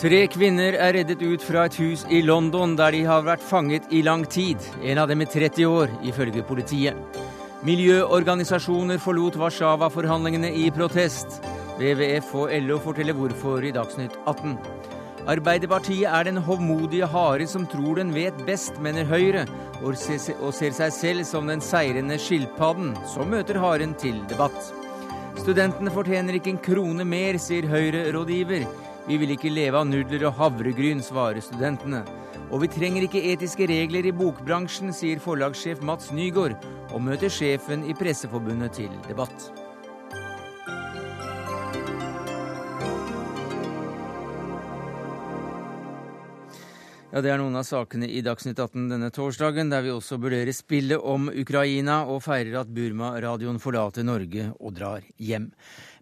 Tre kvinner er reddet ut fra et hus i London der de har vært fanget i lang tid. En av dem i 30 år, ifølge politiet. Miljøorganisasjoner forlot Warszawa-forhandlingene i protest. WWF og LO forteller hvorfor i Dagsnytt 18. Arbeiderpartiet er den hovmodige hare som tror den vet best, mener Høyre, og ser seg selv som den seirende skilpadden, som møter haren til debatt. Studentene fortjener ikke en krone mer, sier Høyre-rådgiver. Vi vil ikke leve av nudler og havregryn, svarer studentene. Og vi trenger ikke etiske regler i bokbransjen, sier forlagssjef Mats Nygaard, og møter sjefen i Presseforbundet til debatt. Ja, Det er noen av sakene i Dagsnytt 18 denne torsdagen, der vi også vurderer spillet om Ukraina og feirer at Burma-radioen forlater Norge og drar hjem.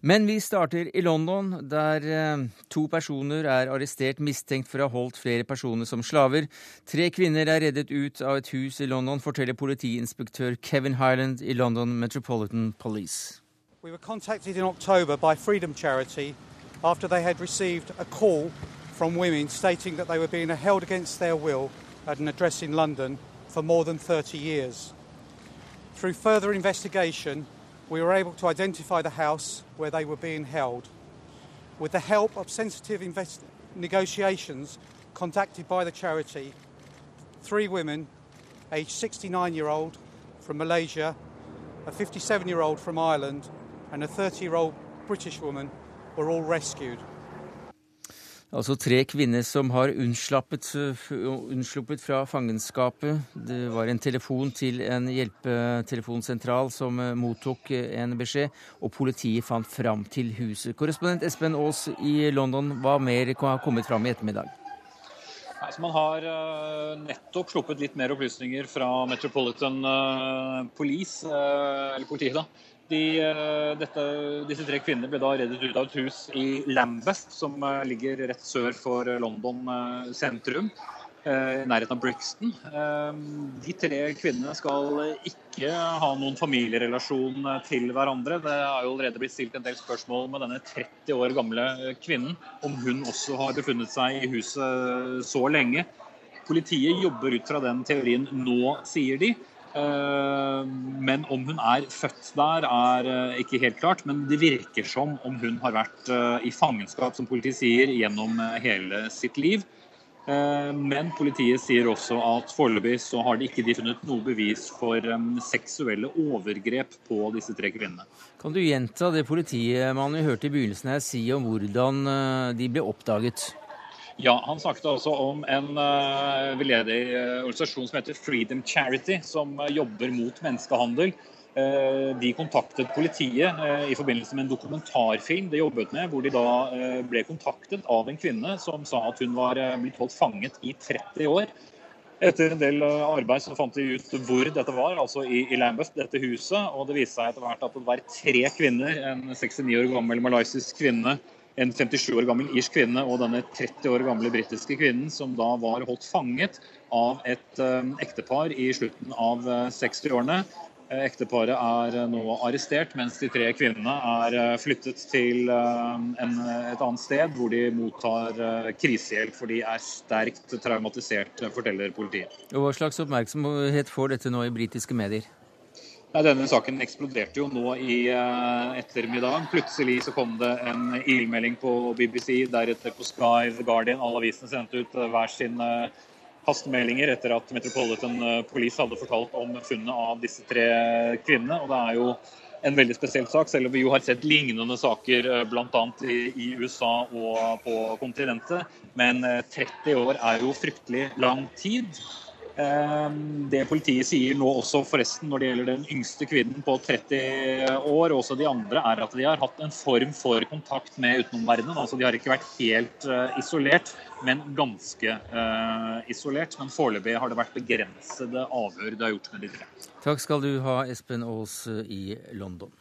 Men vi starter i London, der eh, to personer er arrestert mistenkt for å ha holdt flere personer som slaver. Tre kvinner er reddet ut av et hus i London, forteller politiinspektør Kevin Highland i London Metropolitan Police. We were contacted in October by Freedom Charity after they had received a call from women stating that they were being held against their will at an address in London for more than 30 years. Through further investigation, we were able to identify the house where they were being held. With the help of sensitive negotiations conducted by the charity, three women, aged 69 year old from Malaysia, a 57 year old from Ireland, and a 30 year old British woman, were all rescued. Altså tre kvinner som har unnsluppet fra fangenskapet. Det var en telefon til en hjelpetelefonsentral som eh, mottok eh, en beskjed, og politiet fant fram til huset. Korrespondent Espen Aas i London, hva mer har kommet fram i ettermiddag? Altså man har uh, nettopp sluppet litt mer opplysninger fra Metropolitan Police, eller politiet, da de, eh, dette, disse tre kvinnene ble da reddet ut av et hus i Lambeth, som eh, ligger rett sør for London eh, sentrum. I nærheten av Brixton. De tre kvinnene skal ikke ha noen familierelasjon til hverandre. Det er jo allerede blitt stilt en del spørsmål med denne 30 år gamle kvinnen, om hun også har befunnet seg i huset så lenge. Politiet jobber ut fra den teorien nå, sier de. Eh, men om hun er født der, er eh, ikke helt klart. Men det virker som om hun har vært eh, i fangenskap, som politiet sier, gjennom hele sitt liv. Men politiet sier også at foreløpig så har de ikke funnet noe bevis for seksuelle overgrep på disse tre kvinnene. Kan du gjenta det politiet man hørte i begynnelsen her si om hvordan de ble oppdaget? Ja, Han snakket også om en uh, veldedig uh, organisasjon som heter Freedom Charity, som uh, jobber mot menneskehandel. De kontaktet politiet i forbindelse med en dokumentarfilm de jobbet med, hvor de da ble kontaktet av en kvinne som sa at hun var blitt holdt fanget i 30 år. Etter en del arbeid så fant de ut hvor dette var, altså i, i Lambeth, dette huset. Og det viste seg etter hvert at det var tre kvinner, en 69 år gammel malaysisk kvinne, en 57 år gammel irsk kvinne og denne 30 år gamle britiske kvinnen, som da var holdt fanget av et um, ektepar i slutten av 60-årene. Uh, ekteparet er nå arrestert, mens de tre kvinnene er flyttet til en, et annet sted hvor de mottar krisehjelp, for de er sterkt traumatisert, forteller politiet. Hva slags oppmerksomhet får dette nå i britiske medier? Nei, Denne saken eksploderte jo nå i uh, ettermiddag. Plutselig så kom det en ildmelding på BBC, deretter på Sky, The Guardian. Alle avisene sendte ut uh, hver sin uh, hastemeldinger etter at Metropolitan Police hadde fortalt om funnet av disse tre kvinnene. Og det er jo en veldig spesiell sak, selv om vi jo har sett lignende saker bl.a. I USA og på kontinentet. Men 30 år er jo fryktelig lang tid. Ehm, det politiet sier nå også forresten når det gjelder den yngste kvinnen på 30 år, og også de andre, er at de har hatt en form for kontakt med utenomverdenen. Altså de har ikke vært helt uh, isolert, men ganske uh, isolert. Men foreløpig har det vært begrensede avhør det har gjort med de tre. Takk skal du ha, Espen Aas i London.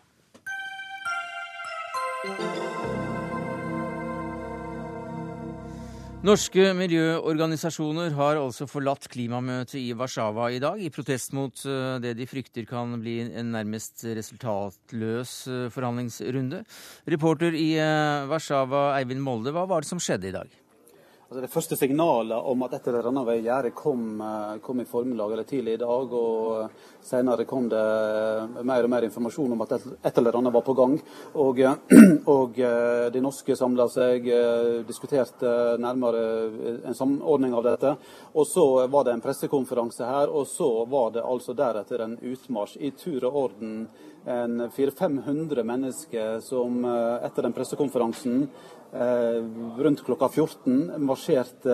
Norske miljøorganisasjoner har altså forlatt klimamøtet i Warszawa i dag, i protest mot eh, det de frykter kan bli en nærmest resultatløs eh, forhandlingsrunde. Reporter i eh, Warszawa, Eivind Molde, hva var det som skjedde i dag? Altså det første signalet om at et eller annet var i kom, eh, kom, i formiddag eller tidlig i dag. og Senere kom det mer og mer informasjon om at et eller annet var på gang. Og, og de norske samla seg, diskuterte nærmere en samordning av dette. Og så var det en pressekonferanse her, og så var det altså deretter en utmarsj i tur og orden. En 400-500 mennesker som etter den pressekonferansen Eh, rundt klokka 14 marsjerte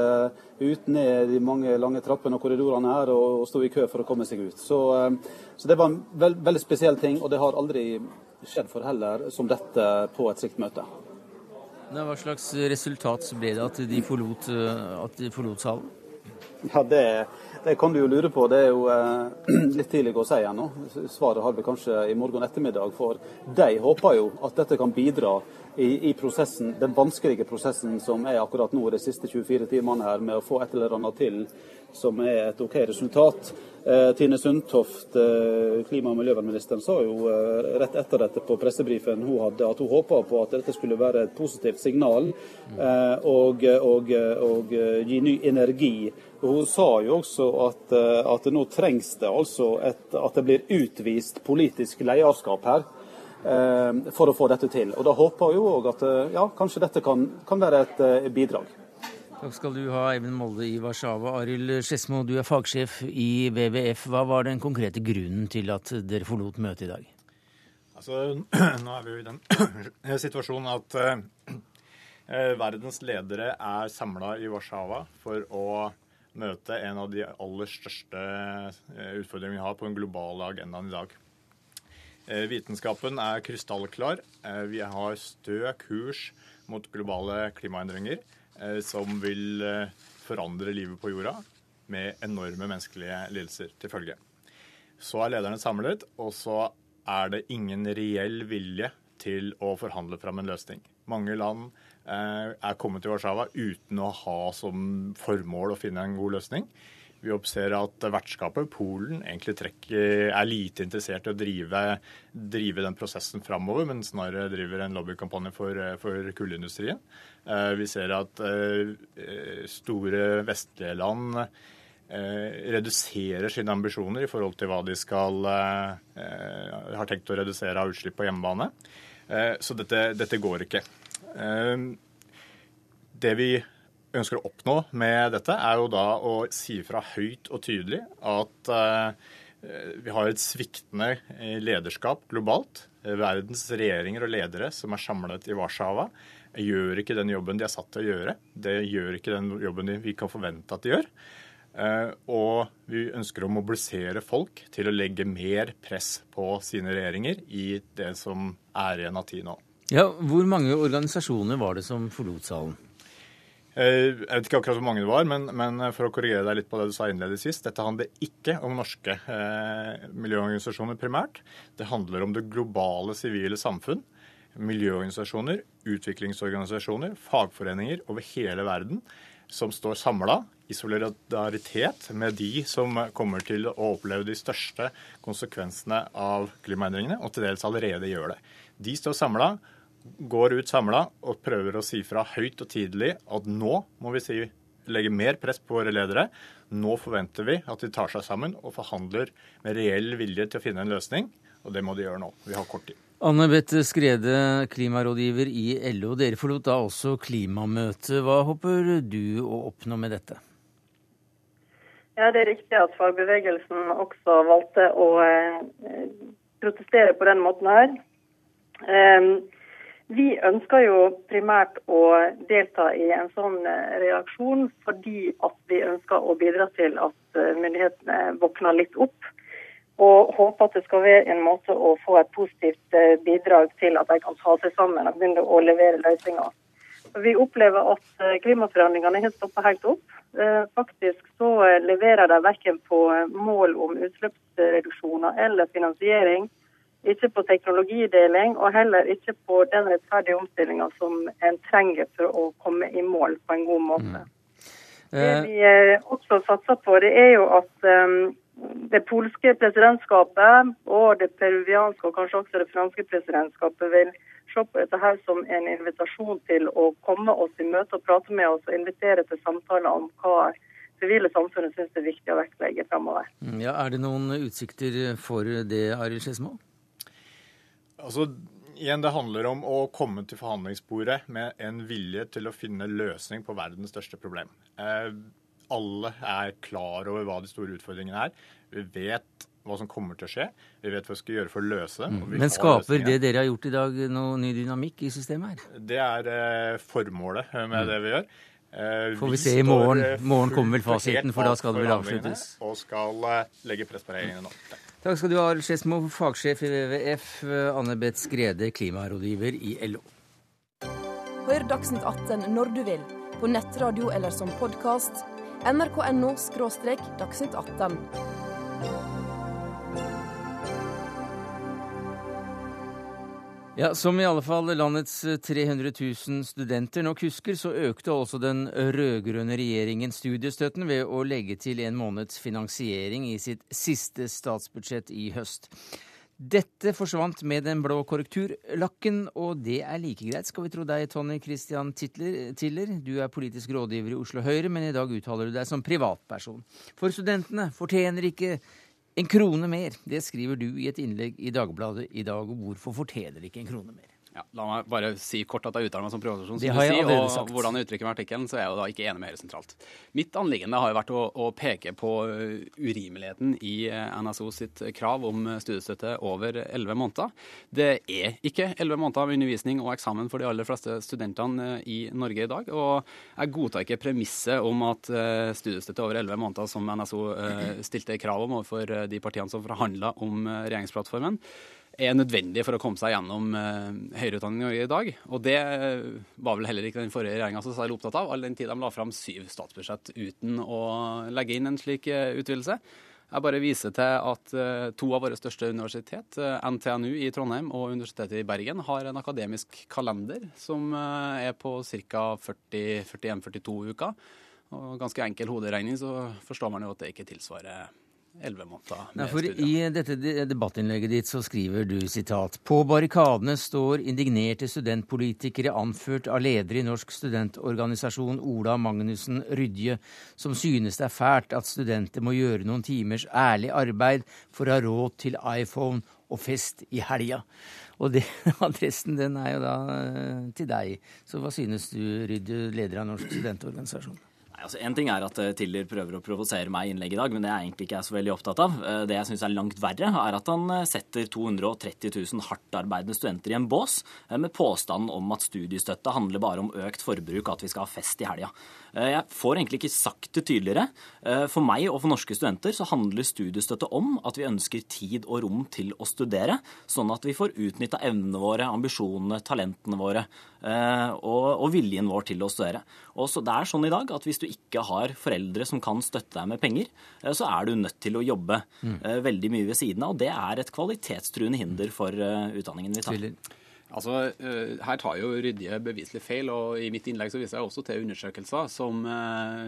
eh, ut ned de mange lange trappene og korridorene her og, sto i kø for å komme seg ut. Så, eh, så det var en veld, veldig spesiell ting, og det har aldri skjedd for heller som dette på et slikt møte. Hva slags resultat ble det at de forlot, at de forlot salen? Ja, det, det, kan du jo lure på. Det er jo eh, litt tidlig å si ennå. Svaret har vi kanskje i morgen ettermiddag. For de håper jo at dette kan bidra i, i, prosessen, den vanskelige prosessen som er akkurat nå de siste 24 timene her, med å få et eller annet til som er et OK resultat. Eh, Tine Sundtoft, eh, klima- og miljøvernministeren, sa jo eh, rett etter dette på pressebrifen hun hadde, at hun håpa på at dette skulle være et positivt signal eh, og, og, og, gi ny energi. Hun sa jo også at, eh, at nå trengs det altså et, at det blir utvist politisk lederskap her. Eh, for å få dette til. Og Da håper jeg jo òg at eh, ja, kanskje dette kan, kan være et eh, bidrag. Takk skal du ha, Eivind Molde i Warszawa. Arild Skedsmo, du er fagsjef i WWF. Hva var den konkrete grunnen til at dere forlot møtet i dag? Altså, Nå er vi jo i den situasjonen at eh, verdens ledere er samla i Warszawa for å møte en av de aller største utfordringene vi har på den globale agendaen i dag. Eh, vitenskapen er krystallklar. Eh, vi har stø kurs mot globale klimaendringer eh, som vil forandre livet på jorda med enorme menneskelige lidelser til følge. Så er lederne samlet, og så er det ingen reell vilje til å forhandle fram en løsning. Mange land er kommet til Warszawa uten å ha som formål å finne en god løsning. Vi observerer at vertskapet, Polen, egentlig trekker, er lite interessert i å drive, drive den prosessen framover, men snarere driver en lobbykampanje for, for kullindustrien. Eh, vi ser at eh, store vestlige land eh, reduserer sine ambisjoner i forhold til hva de skal har tenkt å redusere av utslipp på hjemmebane. Så dette, dette går ikke. Det vi ønsker å oppnå med dette, er jo da å si fra høyt og tydelig at eh, vi har et sviktende eh, lederskap globalt. Verdens regjeringer og ledere som er samlet i Warszawa, gjør ikke den jobben de er satt til å gjøre. Det gjør ikke den jobben vi kan forvente at de gjør. Eh, og vi ønsker å mobilisere folk til å legge mer press på sine regjeringer i det som er igjen av tid nå. Ja, Hvor mange organisasjoner var det som forlot salen? Eh, jeg vet ikke akkurat hvor mange det var, men, men, for å korrigere deg litt på det du sa innledes sist. Dette handler ikke om norske eh, miljøorganisasjoner primært. Det handler om det globale sivile samfunn. Miljøorganisasjoner, utviklingsorganisasjoner, fagforeninger over hele verden som står samla i solidaritet med de som kommer til å oppleve de største konsekvensene av klimaendringene, og til dels allerede gjør det. De står samla går ut samla og prøver å si fra høyt og tidlig at nå må vi si, legge mer press på våre ledere. Nå forventer vi at de tar seg sammen og forhandler med reell vilje til å finne en løsning. Og det må de gjøre nå. Vi har kort tid. Anne Bette Skrede, klimarådgiver i LO. Dere forlot da også klimamøtet. Hva håper du å oppnå med dette? Ja, Det er riktig at fagbevegelsen også valgte å eh, protestere på den måten her. Um, vi ønsker jo primært å delta i en sånn eh, reaksjon fordi at vi ønsker å bidra til at eh, myndighetene våkner litt opp. Og håper at det skal være en måte å få et positivt eh, bidrag til at de kan ta seg sammen og begynne å levere løsninger. Vi opplever at klimaforhandlingene har stoppa helt opp. Faktisk så leverer de verken på mål om utslippsreduksjoner eller finansiering ikke på teknologideling, og heller ikke på den rettferdige omstillinga som en trenger for å komme i mål på en god måte. Mm. Det eh. vi eh, også satser på, det er jo at um, det polske presidentskapet og det peruvianske og kanskje også det franske presidentskapet vil se på dette her som en invitasjon til å komme oss i møte og prate med oss og invitere til samtaler om hva sivile samfunnet syns er viktig å vektlegge framover. Mm, ja, er det noen utsikter for det, Arild Skedsmo? Altså, igjen, Det handler om å komme til forhandlingsbordet med en vilje til å finne løsning på verdens største problem. Eh, alle er klar over hva de store utfordringene er. Vi vet hva som kommer til å skje. Vi vet hva vi skal gjøre for å løse det. Mm. Men skaper det dere har gjort i dag, noe ny dynamikk i systemet her? Det er eh, formålet med mm. det vi gjør. Eh, Får vi, vi se i morgen. Morgen kommer vel fasiten, for da skal det vel avsluttes. Og skal eh, legge press på regjeringen nå. Takk skal du ha, Skedsmo, fagsjef i WWF, Anne Beth Skrede, klimarådgiver i LO. Hør Dagsnytt 18 når du vil, på nettradio eller som podkast. nrk.no – dagsnytt 18. Ja, Som i alle fall landets 300 000 studenter nok husker, så økte også den rød-grønne regjeringen studiestøtten ved å legge til en måneds finansiering i sitt siste statsbudsjett i høst. Dette forsvant med den blå korrekturlakken, og det er like greit, skal vi tro deg, Tony Christian Tiller. Du er politisk rådgiver i Oslo Høyre, men i dag uttaler du deg som privatperson. For studentene fortjener ikke en krone mer, det skriver du i et innlegg i Dagbladet i dag. Hvorfor fortjener ikke en krone mer? Ja, la meg bare si kort at jeg uttaler meg som privatperson. som du sier, og sagt. hvordan jeg uttrykker meg i artikkelen, så er jeg jo da ikke enig med Høyre sentralt. Mitt anliggende har jo vært å, å, peke på uh, urimeligheten i uh, NSO sitt krav om studiestøtte over elleve måneder. Det er ikke elleve måneder med undervisning og eksamen for de aller fleste studentene uh, i Norge i dag. Og jeg godtar ikke premisset om at studiestøtte over elleve måneder, som NSO stilte krav om overfor de partiene som forhandla om regjeringsplattformen, er nødvendig for å komme seg gjennom eh, høyere utdanning i dag. Og det eh, var vel heller ikke den forrige regjeringa så særlig opptatt av, all den tid de la fram syv statsbudsjett uten å legge inn en slik eh, utvidelse. Jeg bare viser til at to av våre største universitet, NTNU i Trondheim og Universitetet i Bergen, har en akademisk kalender som er på ca. 41-42 uker. Og ganske enkel hoderegning så forstår man jo at det ikke tilsvarer elleve måneder. Nei, for I dette debattinnlegget ditt så skriver du sitat På barrikadene står indignerte studentpolitikere anført av leder i Norsk studentorganisasjon Ola Magnussen Rydje, som synes det er fælt at studenter må gjøre noen timers ærlig arbeid for å ha råd til iPhone og fest i helga. Og det, adressen den er jo da eh, til deg. Så hva synes du, Rydje, leder av Norsk studentorganisasjon? Altså En ting er at eh, Tiller prøver å provosere meg i innlegget i dag, men det er egentlig ikke er så veldig opptatt av. Eh, det jeg syns er langt verre, er at han eh, setter 230 000 hardtarbeidende studenter i en bås med påstanden om at studiestøtte handler bare om økt forbruk, og at vi skal ha fest i helga. Jeg får egentlig ikke sagt det tydeligere. For meg og for norske studenter så handler studiestøtte om at vi ønsker tid og rom til å studere, sånn at vi får utnytta evnene våre, ambisjonene, talentene våre og, viljen vår til å studere. Og så Det er sånn i dag at hvis du ikke har foreldre som kan støtte deg med penger, eh, så er du nødt til å jobbe mm. Eh, veldig mye ved siden av. Og det er et kvalitetstruende hinder for eh, utdanningen vi tar. Altså, Her tar jo Rydje beviselig feil, og i mitt innlegg så viser jeg også til undersøkelser som,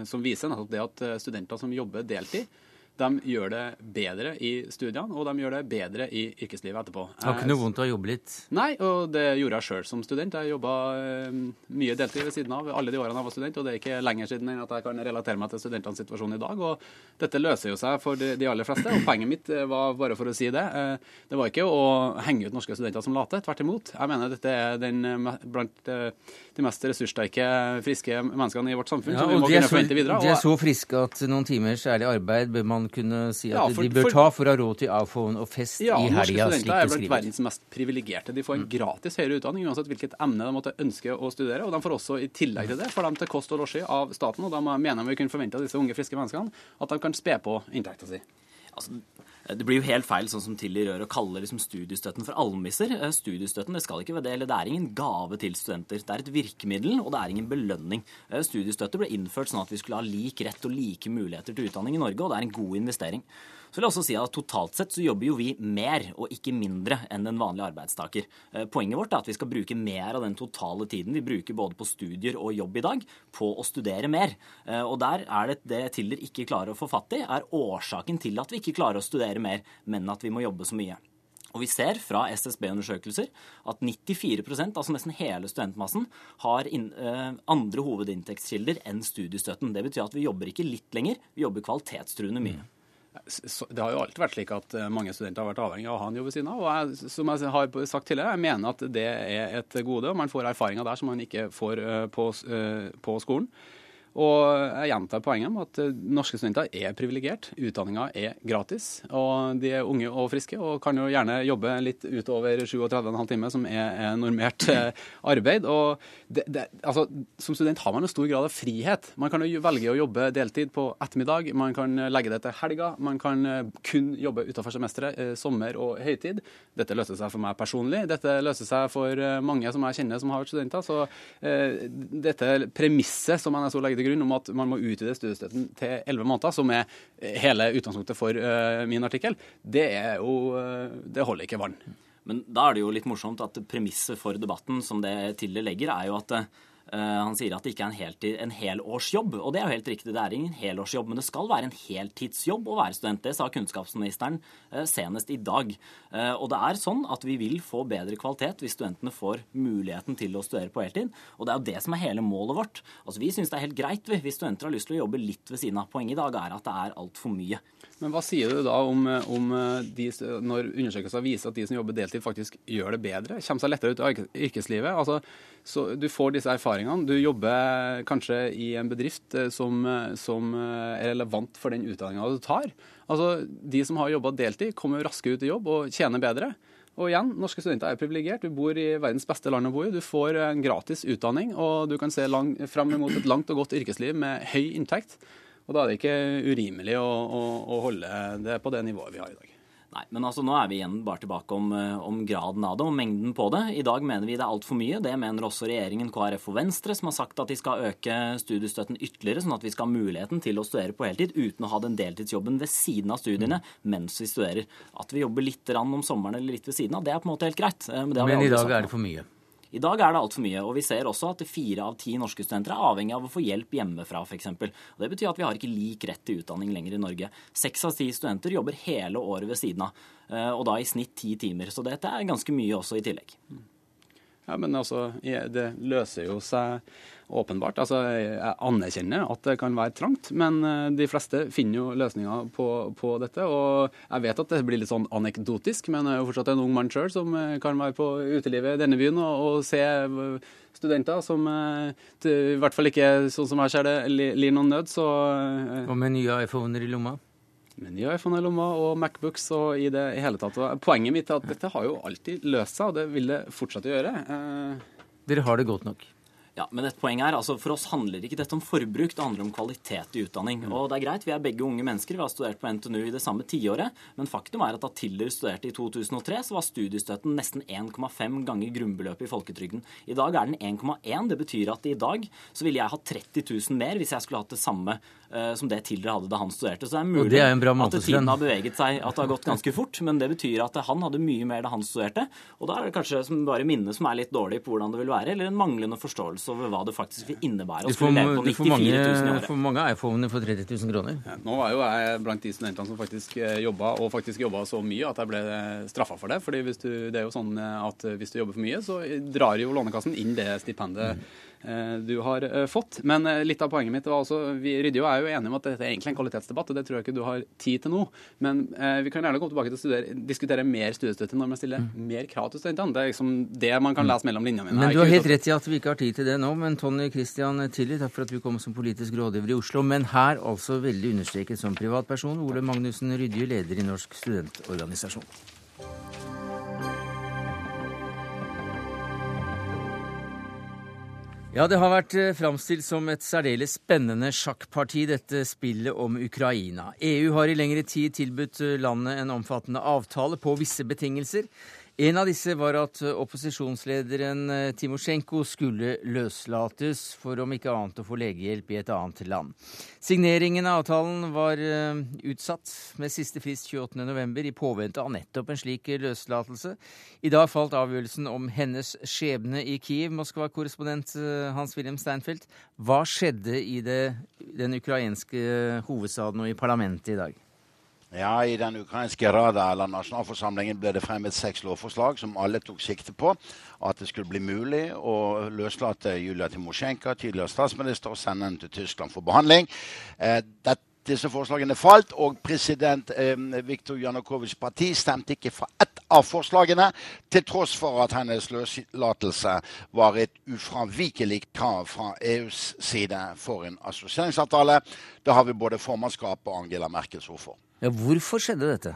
som viser nettopp det at studenter som jobber deltid, de gjør det bedre i studiene, og de gjør det bedre i yrkeslivet etterpå. Har ikke noe vondt å jobbe litt? Nei, og det gjorde jeg sjøl som student. Jeg jobba eh, mye deltid ved siden av alle de årene jeg var student, og det er ikke lenger siden enn at jeg kan relatere meg til studentenes situasjon i dag. Og dette løser jo seg for de, aller fleste, og poenget mitt eh, var bare for å si det. Eh, det var ikke å henge ut norske studenter som late, tvert imot. Jeg mener dette er den blant de mest ressurssterke, friske menneskene i vårt samfunn. Ja, og de er, så, de er så friske at noen timers ærlig arbeid bør man kunne si at ja, for, de bør ta for å ha råd til iPhone og fest ja, i helga. Ja, norske studenter er blant verdens mest privilegerte. De får en mm. gratis høyere utdanning uansett hvilket emne de måtte ønske å studere. Og de får også i tillegg til det får de til kost og losji av staten, og da mener vi kunne forvente av disse unge, friske menneskene at de kan spe på inntekta si. Altså, det blir jo helt feil sånn som Tilly rør å kalle liksom studiestøtten for almisser. Eh, studiestøtten det skal ikke være det, det er ingen gave til studenter. Det er et virkemiddel, og det er ingen belønning. Eh, studiestøtte ble innført sånn at vi skulle ha lik rett og like muligheter til utdanning i Norge, og det er en god investering. Så vil jeg også si at Totalt sett så jobber jo vi mer og ikke mindre enn den vanlige arbeidstaker. Eh, poenget vårt er at vi skal bruke mer av den totale tiden vi bruker både på studier og jobb i dag, på å studere mer. Eh, og der er det det Tiller ikke klarer å få fatt i, er årsaken til at vi ikke klarer å studere mer, men at vi må jobbe så mye. Og vi ser fra SSB-undersøkelser at 94 altså nesten hele studentmassen, har inn, eh, andre hovedinntektskilder enn studiestøtten. Det betyr at vi jobber ikke litt lenger, vi jobber kvalitetstruende mye. Det har jo alltid vært slik at eh, mange studenter har vært avhengig av å ha en jobb ved siden av. Og jeg, som jeg har sagt tidligere, jeg mener at det er et gode. og Man får erfaringer der som man ikke får eh, på, eh, på skolen. Og jeg gjentar poenget om at eh, norske studenter er privilegert. Utdanninga er gratis. Og de er unge og friske og kan jo gjerne jobbe litt utover 37,5 timer, som er normert eh, arbeid. Og det, det, altså, som student har man en stor grad av frihet. Man kan jo velge å jobbe deltid på ettermiddag. Man kan legge det til helga. Man kan eh, kun jobbe utenfor semesteret, sommer og høytid. Dette løser seg for meg personlig. Dette løser seg for mange som jeg kjenner som har vært studenter. Så eh, dette premisset som NSO legger til grunn om at man må utvide studiestøtten til elleve måneder, som er hele utgangspunktet for uh, min artikkel, det, jo, uh, det holder ikke vann. Men da er det jo litt morsomt at premisset for debatten som det tidligere legger, er jo at Eh, han sier at det ikke er en, heltid, en helårsjobb, og det er jo helt riktig. Det er ingen helårsjobb, men det skal være en heltidsjobb å være student. Det sa kunnskapsministeren eh, senest i dag. Eh, og det er sånn at vi vil få bedre kvalitet hvis studentene får muligheten til å studere på heltid. Og det er jo det som er hele målet vårt. Altså Vi syns det er helt greit hvis studenter har lyst til å jobbe litt ved siden av. Poenget i dag er at det er altfor mye. Men hva sier du da om, om de, når undersøkelser viser at de som jobber deltid, faktisk gjør det bedre? Kommer seg lettere ut av yrkeslivet? Altså, så Du får disse erfaringene. Du jobber kanskje i en bedrift eh, som, eh, som eh, er relevant for den utdanninga du tar. Altså, De som har jobba deltid, kommer raskere ut i jobb og tjener bedre. Og igjen, norske studenter er privilegert. Du bor i verdens beste land å bo i. Du får en gratis utdanning, og du kan se lang, frem mot et langt og godt yrkesliv med høy inntekt. Og da er det ikke urimelig å, å, å holde det på det nivået vi har i dag. Nei, men altså nå er vi igjen bare tilbake om, eh, om graden av det og mengden på det. I dag mener vi det er altfor mye. Det mener også regjeringen, KrF og Venstre, som har sagt at de skal øke studiestøtten ytterligere, sånn at vi skal ha muligheten til å studere på heltid uten å ha den deltidsjobben ved siden av studiene mens vi studerer. At vi jobber litt om sommeren eller litt ved siden av, det er på en måte helt greit. Eh, men, men i dag er det for mye? I dag er det altfor mye. Og vi ser også at fire av ti norske studenter er avhengig av å få hjelp hjemmefra, f.eks. Det betyr at vi har ikke lik rett til utdanning lenger i Norge. Seks av ti studenter jobber hele året ved siden av, eh, og da i snitt ti timer. Så dette er ganske mye også i tillegg. Ja, men altså, det løser jo seg åpenbart. Altså, jeg anerkjenner at det kan være trangt, men eh, de fleste finner jo løsninger på, på, dette. Og jeg vet at det blir litt sånn anekdotisk, men jeg er jo fortsatt en ung mann sjøl som eh, kan være på utelivet i denne byen og, og se eh, studenter som i hvert fall ikke, sånn som jeg ser det, lir noen nød. Så Og med nye iPhoner i lomma? Med nye iPhone i lomma og Macbooks og i det i hele tatt. Og poenget mitt er at dette har jo alltid løst seg, og det vil det fortsette å gjøre. Dere har det godt nok? Ja, men et poeng er, altså For oss handler ikke dette om forbruk, det handler om kvalitet i utdanning. Mm. Og det er greit, Vi er begge unge mennesker, vi har studert på NTNU i det samme tiåret. Men faktum er at da Tiller studerte i 2003, så var studiestøtten nesten 1,5 ganger grunnbeløpet i folketrygden. I dag er den 1,1. Det betyr at i dag så ville jeg hatt 30 000 mer hvis jeg skulle hatt det samme som det Tilder hadde da han studerte. Så det er mulig det er at tiden har beveget seg, at det har gått ganske fort. Men det betyr at han hadde mye mer da han studerte. Og da er det kanskje bare minnet som er litt dårlig på hvordan det vil være, eller en manglende forståelse over hva det faktisk vil innebære skulle leve på 94 000. For mange iPhoner for 30 000 kroner. Ja, nå er jo jeg blant de studentene som faktisk eh, jobba, og faktisk jobba så mye at jeg ble straffa for det. fordi det er jo sånn at hvis du jobber for mye, så drar jo Lånekassen inn det stipendet. Mm Eh, du har eh, fått. Men eh, litt av poenget mitt var altså, vi Rydje er jo enige om at dette er egentlig en kvalitetsdebatt, og det tror jeg ikke du har tid til nå. Men vi kan gjerne komme tilbake til å studere, diskutere mer studiestøtte når man stiller mm. mer krav til studentene. Det er liksom det man kan mm. lese mellom linjene mine. Men du har helt rett i at vi ikke har tid til det nå. Men Tony Christian Tilly, takk for at du kom som politisk rådgiver i Oslo. Men her altså veldig understreket som privatperson. Ole Magnussen Rydje, leder i Norsk studentorganisasjon. Ja, det har vært eh, framstilt som et særdeles spennende sjakkparti, dette spillet om Ukraina. EU har i lengre tid tilbudt eh, landet en omfattende avtale på visse betingelser. En av disse var at opposisjonslederen eh, Timosjenko skulle løslates for om ikke annet å få legehjelp i et annet land. Signeringen av avtalen var eh, utsatt med siste frist 28.11. i påvente av nettopp en slik løslatelse. I dag falt avgjørelsen om hennes skjebne i Kiev. Moskva-korrespondent eh, Hans-Wilhelm Steinfeld, hva skjedde i det, den ukrainske hovedstaden og i parlamentet i dag? Ja, I den ukrainske Rada eller nasjonalforsamlingen ble det fremmet seks lovforslag som alle tok sikte på at det skulle bli mulig å løslate Julia Timosjenko, tidligere statsminister, og sende henne til Tyskland for behandling. Eh, dette disse forslagene falt, og president eh, Viktor Janukovitsjs parti stemte ikke for ett av forslagene, til tross for at hennes løslatelse var et ufravikelig krav fra EUs side for en assosieringsavtale. Det har vi både formannskapet og Angela Merkels ord for. Ja, hvorfor skjedde dette?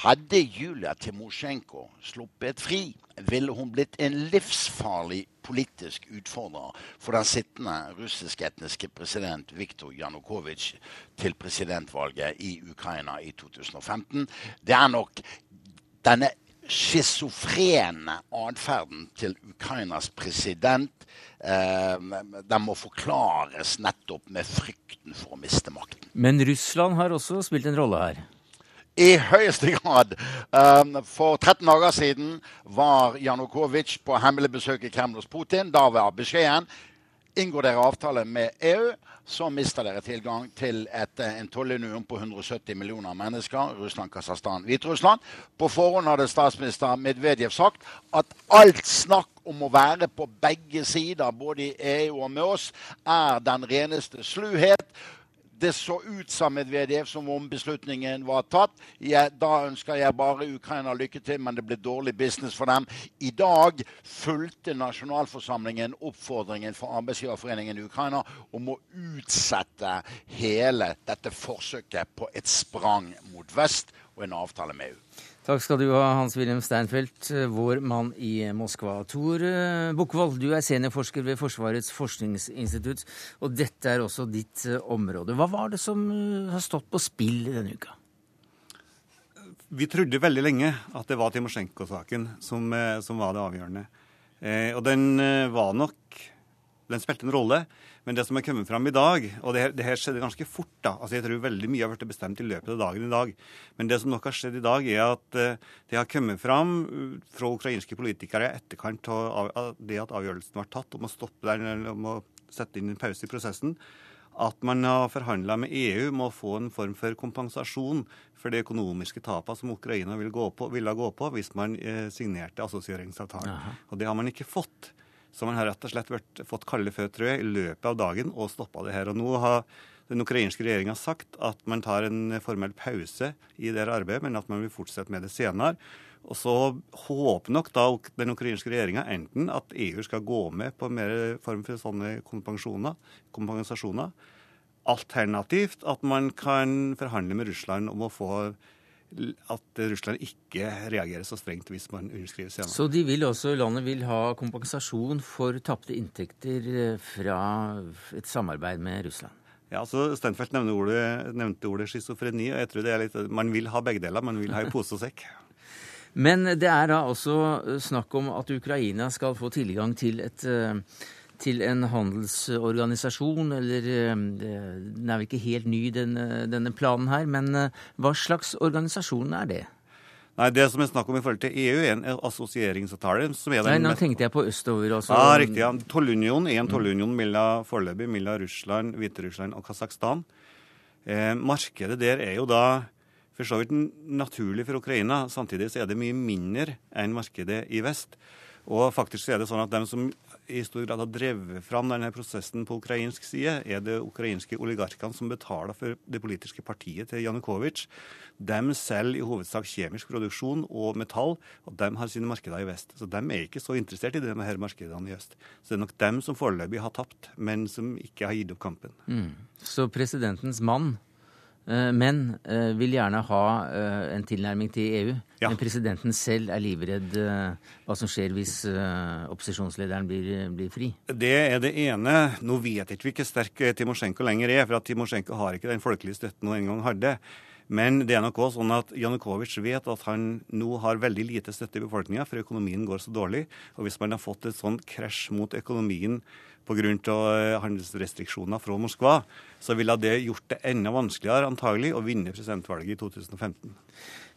Hadde Julia Timosjenko sluppet fri, ville hun blitt en livsfarlig politisk utfordrer for den sittende russisk-etniske president Viktor Janukovitsj til presidentvalget i Ukraina i 2015. Det er nok denne schizofrene atferden til Ukrainas president eh, den må forklares nettopp med frykten for å miste makten. Men Russland har også spilt en rolle her? I høyeste grad. Um, for 13 dager siden var Janukovitsj på hemmelig besøk i Kreml hos Putin. Da var beskjeden inngår dere avtale med EU, så mister dere tilgang til et, en tollunion på 170 millioner mennesker. Russland, Kasakhstan, Hviterussland. På forhånd hadde statsminister Medvedev sagt at alt snakk om å være på begge sider, både i EU og med oss, er den reneste sluhet det så ut som Medvedev som om beslutningen var tatt. Jeg, da ønsker jeg bare Ukraina lykke til, men det ble dårlig business for dem. I dag fulgte nasjonalforsamlingen oppfordringen fra arbeidsgiverforeningen i Ukraina om å utsette hele dette forsøket på et sprang mot vest og en avtale med EU. Takk skal du ha, Hans-Wilhelm Steinfeld, vår mann i Moskva. Tor eh, Bukkvold, du er seniorforsker ved Forsvarets forskningsinstitutt, og dette er også ditt eh, område. Hva var det som eh, har stått på spill denne uka? Vi trodde veldig lenge at det var Timosjenko-saken som, som, var det avgjørende. Eh, og den var nok Den spilte en rolle. Men det som er kommet fram i dag, og det her, det her, skjedde ganske fort da, altså Jeg tror veldig mye har blitt bestemt i løpet av dagen i dag. Men det som nok har skjedd i dag, er at uh, det har kommet fram uh, fra ukrainske politikere i etterkant av, det at avgjørelsen var tatt om å stoppe der, eller om å sette inn en pause i prosessen, at man har forhandla med EU om å få en form for kompensasjon for de økonomiske tapene som Ukraina ville gå på, ville gå på hvis man eh, signerte assosieringsavtalen. Og det har man ikke fått. Så man har rett og slett vært, fått kalde føtter i løpet av dagen og stoppa det her. Og nå har den ukrainske regjeringa sagt at man tar en formell pause i det arbeidet, men at man vil fortsette med det senere. Og så håper nok da den ukrainske regjeringa enten at EU skal gå med på mer form for sånne kompensasjoner, alternativt at man kan forhandle med Russland om å få at Russland ikke reagerer så strengt hvis man underskriver senere. Så de vil også, landet vil ha kompensasjon for tapte inntekter eh, fra et samarbeid med Russland? Ja, så Stenfeldt nevnte ordet, nevnte ordet schizofreni, og jeg tror det er litt, man vil ha begge deler. Man vil ha i pose og sekk. Men det er da også snakk om at Ukraina skal få tilgang til et uh, til en handelsorganisasjon, eller eh, Den er vel ikke helt ny, denne, denne planen her, men eh, hva slags organisasjon er det? Nei, Det som er snakk om i forhold til EU, er en assosieringsavtale. som er den Nei, Nå tenkte jeg på østover. Også. Ja, riktig. ja. Tollunion er en tollunion foreløpig mellom Russland, Hviterussland og Kasakhstan. Eh, markedet der er jo da for så vidt naturlig for Ukraina. Samtidig så er det mye mindre enn markedet i vest. Og faktisk så er det sånn at de som i stor grad har drevet fram denne prosessen på ukrainsk side, er det ukrainske oligarkene som betaler for det politiske partiet til Janukovitsj. De selger i hovedsak kjemisk produksjon og metall, og de har sine markeder i vest. Så de er ikke så interessert i de her markedene i øst. Så det er nok dem som foreløpig har tapt, men som ikke har gitt opp kampen. Mm. Så presidentens mann men eh, vil gjerne ha eh, en tilnærming til EU. Ja. Men presidenten selv er livredd hva som skjer hvis opposisjonslederen blir, blir, fri. Det er det ene. Nå vet ikke vi hvor sterk Timosjenko lenger er, for at Timosjenko har ikke den folkelige støtten hun en gang hadde. Men det er nok også sånn at Janukovitsj vet at han nå har veldig lite støtte i befolkninga, for økonomien går så dårlig. Og hvis man har fått et sånt krasj mot økonomien pga. Eh, handelsrestriksjoner fra Moskva, så ville det gjort det enda vanskeligere antagelig å vinne presidentvalget i 2015.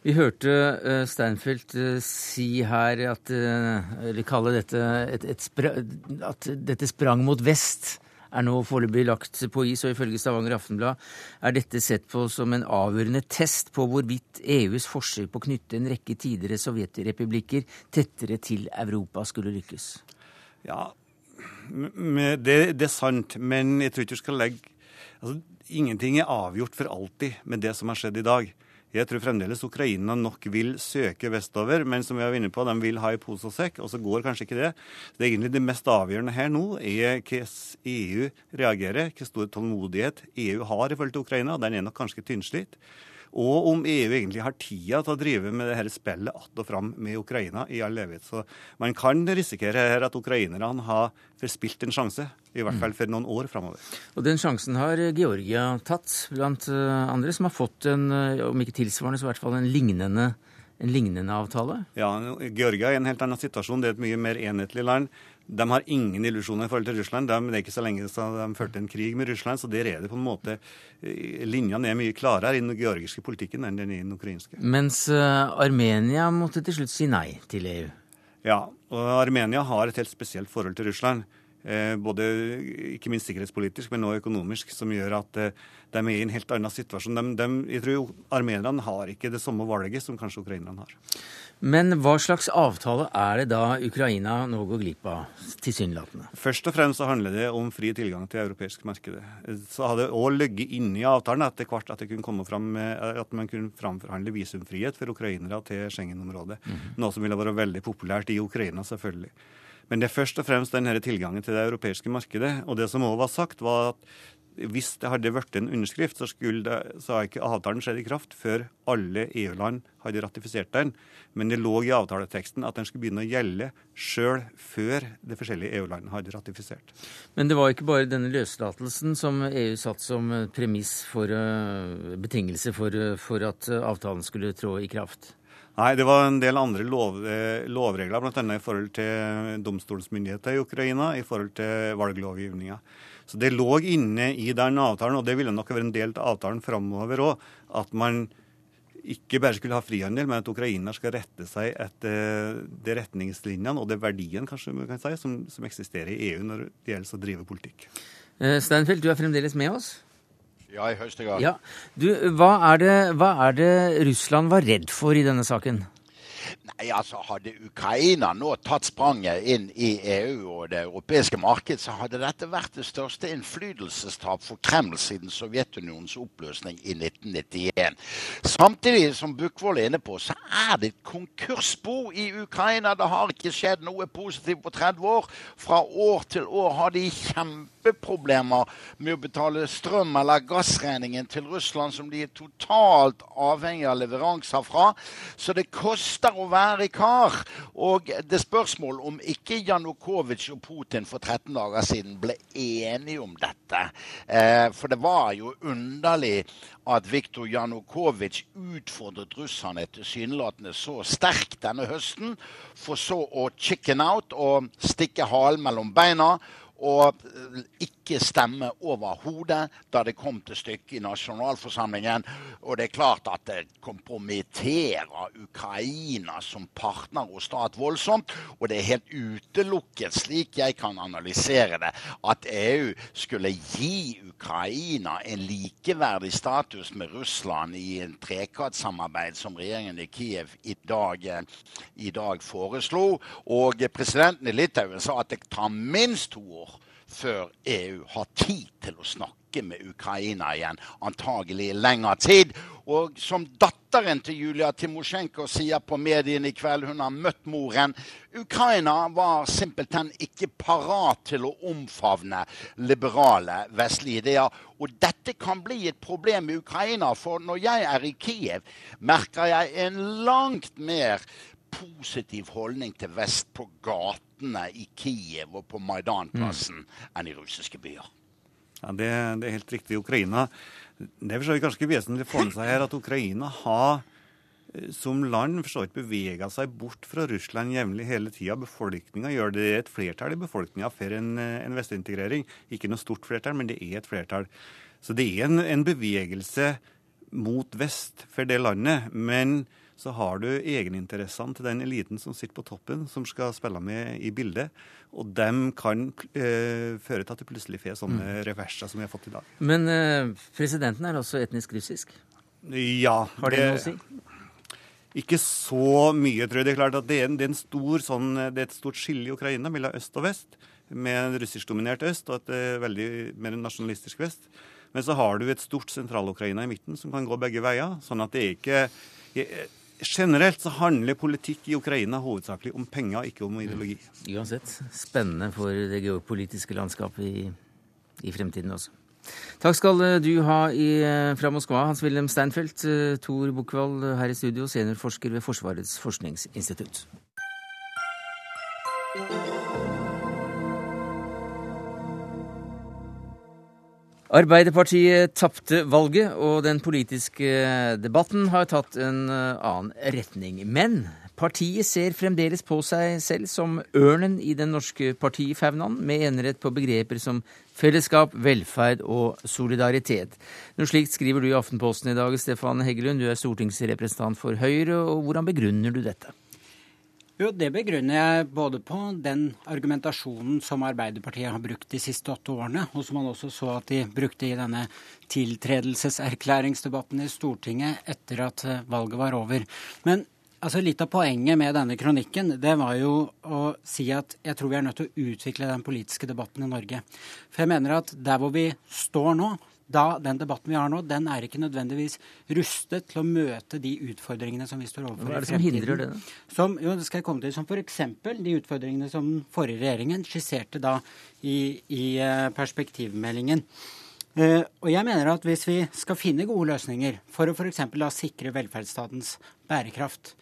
Vi hørte uh, Steinfeld uh, si her at uh, Eller kalle dette et, et at dette sprang mot vest er nå foreløpig lagt på is, og ifølge Stavanger Aftenblad er dette sett på som en avgjørende test på hvorvidt EUs forsøk på å knytte en rekke tidligere sovjetrepublikker tettere til Europa skulle lykkes. Ja, det, det er sant, men jeg tror ikke du skal legge altså, Ingenting er avgjort for alltid med det som har skjedd i dag. Jeg tror fremdeles Ukraina nok vil søke vestover, men som vi var inne på, de vil ha i pose og sekk, og så går kanskje ikke det. Det er egentlig det mest avgjørende her nå er hvordan EU reagerer, hvor stor tålmodighet EU har i forhold til Ukraina. Den er nok kanskje tynnslitt og om EU egentlig har tida til å drive med det her spillet att og fram med Ukraina i all evighet. Så man kan risikere her at ukrainerne har forspilt en sjanse, i hvert fall for noen år framover. Og den sjansen har Georgia tatt, blant eh, andre som har fått en, eh, om ikke tilsvarende, så i hvert fall en lignende en lignende avtale? Ja, Georgia er en helt annen situasjon. Det er et mye mer enhetlig land. De har ingen illusjoner i forhold til Russland. De, det er ikke så lenge siden de førte en krig med Russland, så der er det på en måte eh, Linjene er mye klarere i den georgiske politikken enn den i den ukrainske. Mens uh, Armenia måtte til slutt si nei til EU? Ja, og Armenia har et helt spesielt forhold til Russland. Eh, både ikke minst sikkerhetspolitisk, men også økonomisk, som gjør at eh, de er i en helt annen situasjon. De, de, jeg tror Armenerne har ikke det samme valget som kanskje ukrainerne har. Men hva slags avtale er det da Ukraina nå går glipp av, tilsynelatende? Først og fremst så handler det om fri tilgang til europeisk marked. Så hadde det òg ligget i avtalen etter hvert at, det kunne komme fram, at man kunne framforhandle visumfrihet for ukrainere til Schengen-området. Mm -hmm. Noe som ville vært veldig populært i Ukraina, selvfølgelig. Men det er først og fremst denne tilgangen til det europeiske markedet. Og det som òg var sagt, var at hvis det hadde vært en underskrift, så, det, så har ikke avtalen skjedd i kraft før alle EU-land hadde ratifisert den. Men det lå i avtaleteksten at den skulle begynne å gjelde sjøl før de forskjellige EU-landene hadde ratifisert. Men det var ikke bare denne løslatelsen som EU satt som premiss for uh, betingelse for, uh, for at avtalen skulle trå i kraft? Nei, det var en del andre lov, eh, lovregler, bl.a. i forhold til domstolsmyndigheter i Ukraina, i forhold til valglovgivninga. Så det lå inne i den avtalen, og det ville nok være en del av avtalen framover òg, at man ikke bare skulle ha frihandel, men at Ukraina skal rette seg etter de retningslinjene og det verdiene kanskje man kan si, som, som eksisterer i EU når det gjelder å drive politikk. Eh, Steinfeld, du er fremdeles med oss? Ja, i høyeste grad. Ja. Du, hva er, det, hva er det Russland var redd for i denne saken? Nei, altså Hadde Ukraina nå tatt spranget inn i EU og det europeiske marked, så hadde dette vært det største innflytelsestap for Kreml siden Sovjetunionens oppløsning i 1991. Samtidig som Bukkvold er inne på, så er det et konkursbo i Ukraina. Det har ikke skjedd noe positivt på 30 år. Fra år til år har de kjempeproblemer med å betale strøm- eller gassregningen til Russland, som de er totalt avhengig av leveranser fra. Så det koster å være kar. Og det spørsmål om ikke Janukovitsj og Putin for 13 dager siden ble enige om dette. Eh, for det var jo underlig at Viktor Janukovitsj utfordret russerne tilsynelatende så sterkt denne høsten, for så å chicken out og stikke halen mellom beina og ikke stemme overhodet da det kom til stykket i nasjonalforsamlingen. Og det er klart at det kompromitterer Ukraina som partner og stat voldsomt. Og det er helt utelukket, slik jeg kan analysere det, at EU skulle gi Ukraina en likeverdig status med Russland i en trekantsamarbeid som regjeringen i Kiev i dag, i dag foreslo. Og presidenten i Litauen sa at det tar minst to år før EU har tid til å snakke med Ukraina igjen. Antagelig i lengre tid. Og som datteren til Julia Timosjenko sier på mediene i kveld, hun har møtt moren Ukraina var simpelthen ikke parat til å omfavne liberale vestlige ideer. Og dette kan bli et problem i Ukraina, for når jeg er i Kiev, merker jeg en langt mer positiv holdning til vest på gatene i Kiev og på Maidanplassen mm. enn i russiske byer. Ja, det, det, er helt riktig. Ukraina Det er ganske vesentlig å få med seg her at Ukraina har eh, som land for så vidt bevega seg bort fra Russland jevnlig hele tida. Befolkninga gjør det. et flertall i befolkninga for en, eh, en vestintegrering. Ikke noe stort flertall, men det er et flertall. Så det er en, en bevegelse mot vest for det landet. Men så har du egeninteressene til den eliten som sitter på toppen, som skal spille med i bildet. Og dem kan eh, føre til at du plutselig får sånne mm. reverser som vi har fått i dag. Men eh, presidenten er også etnisk russisk? Ja. Har det, det noe å si? Ikke så mye, tror jeg. Det er klart at det er, en, det er, stor, sånn, det er et stort skille i Ukraina mellom øst og vest, med en russiskdominert øst og et eh, veldig mer nasjonalistisk vest. Men så har du et stort Sentral-Ukraina i midten som kan gå begge veier. sånn at det er ikke Generelt så handler politikk i Ukraina hovedsakelig om penger, ikke om ideologi. Uansett spennende for det geopolitiske landskapet i, i fremtiden også. Takk skal du ha i, fra Moskva, Hans-Wilhelm Steinfeld. Tor Bukkvold her i studio, seniorforsker ved Forsvarets forskningsinstitutt. Arbeiderpartiet tapte valget, og den politiske debatten har tatt en eh, annen retning. Men partiet ser fremdeles på seg selv som ørnen i den norske partifaunaen, med enerett på begreper som fellesskap, velferd og solidaritet. Noe slikt skriver du i Aftenposten i dag, Stefan Heggelund. Du er stortingsrepresentant for Høyre, og hvordan begrunner du dette? Jo, Det begrunner jeg både på den argumentasjonen som Arbeiderpartiet har brukt de siste åtte årene, og som man også så at de brukte i denne tiltredelseserklæringsdebatten i Stortinget etter at eh, valget var over. Men altså, litt av poenget med denne kronikken det var jo å si at jeg tror vi er nødt til å utvikle den politiske debatten i Norge. For jeg mener at der hvor vi står nå, da den debatten vi har nå, den er ikke nødvendigvis rustet til å møte de utfordringene som vi står overfor Hva er det som hindrer det? Som, jo, det skal jeg komme til. Som f.eks. de utfordringene som den forrige regjeringen skisserte da i, i eh, perspektivmeldingen. Uh, og jeg mener at hvis vi skal finne gode løsninger for å f.eks. sikre velferdsstatens bærekraft,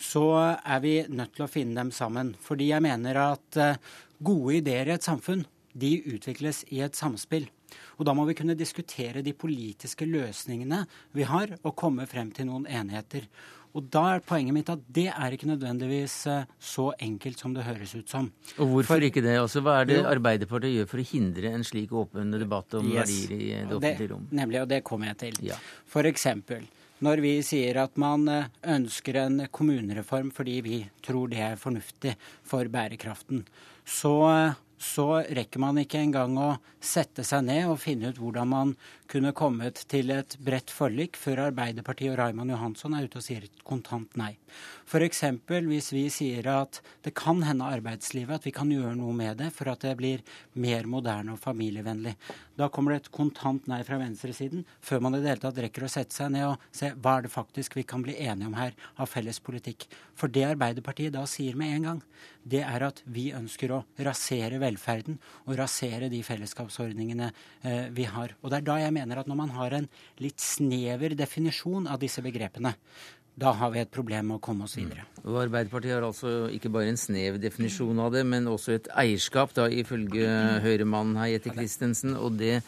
så er vi nødt til å finne dem sammen. Fordi jeg mener at uh, gode ideer i et samfunn de utvikles i et samspill. Og da må vi kunne diskutere de politiske løsningene vi har, og komme frem til noen enigheter. Og da er poenget mitt at det er ikke nødvendigvis eh, så enkelt som det høres ut som. Og hvorfor for, ikke det? Altså, hva er det Arbeiderpartiet gjør for å hindre en slik åpen debatt om yes, verdier i det offentlige rom? Nemlig, og det kommer jeg til. Ja. For eksempel når vi sier at man eh, ønsker en kommunereform fordi vi tror det er fornuftig for bærekraften, så eh, så rekker man ikke engang å sette seg ned og finne ut hvordan man kunne kommet til et bredt forlik før Arbeiderpartiet og Raymond Johansson er ute og sier et kontant nei. F.eks. hvis vi sier at det kan hende arbeidslivet at vi kan gjøre noe med det for at det blir mer moderne og familievennlig. Da kommer det et kontant nei fra venstresiden før man i det hele tatt rekker å sette seg ned og se hva er det faktisk vi kan bli enige om her av felles politikk. For det Arbeiderpartiet da sier med en gang, det er at vi ønsker å rasere velferden og rasere de fellesskapsordningene eh, vi har. Og det er da jeg mener at når man har en litt snever definisjon av disse begrepene, da har vi et problem med å komme oss videre. Mm. Og Arbeiderpartiet har altså ikke bare en snev definisjon av det, men også et eierskap, da, ifølge Høyre-mannen her, Jette Christensen. Og det,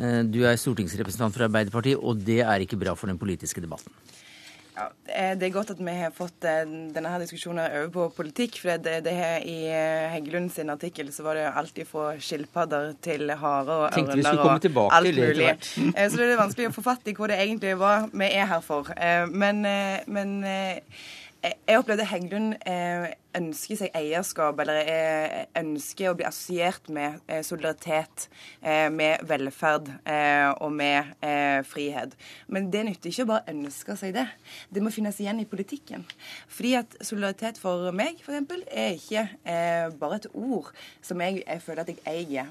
eh, du er stortingsrepresentant for Arbeiderpartiet, og det er ikke bra for den politiske debatten? Ja, det er godt at vi har fått eh, denne her diskusjonen over på politikk. for det, det her I eh, Heggelund sin artikkel så var det alt fra skilpadder til harer og ørner og alt mulig. Eh, så det er vanskelig å få fatt i hva det egentlig var vi er her for. Men, men jeg opplevde Heggelund ønsker seg eierskap, eller ønsker å bli assosiert med eh, solidaritet, eh, med velferd eh, og med frihet. Men det nytter ikke å bare ønske seg det. Det må finnes igjen i politikken. Fordi at solidaritet for meg, f.eks., er ikke bare et ord som jeg føler at jeg eier.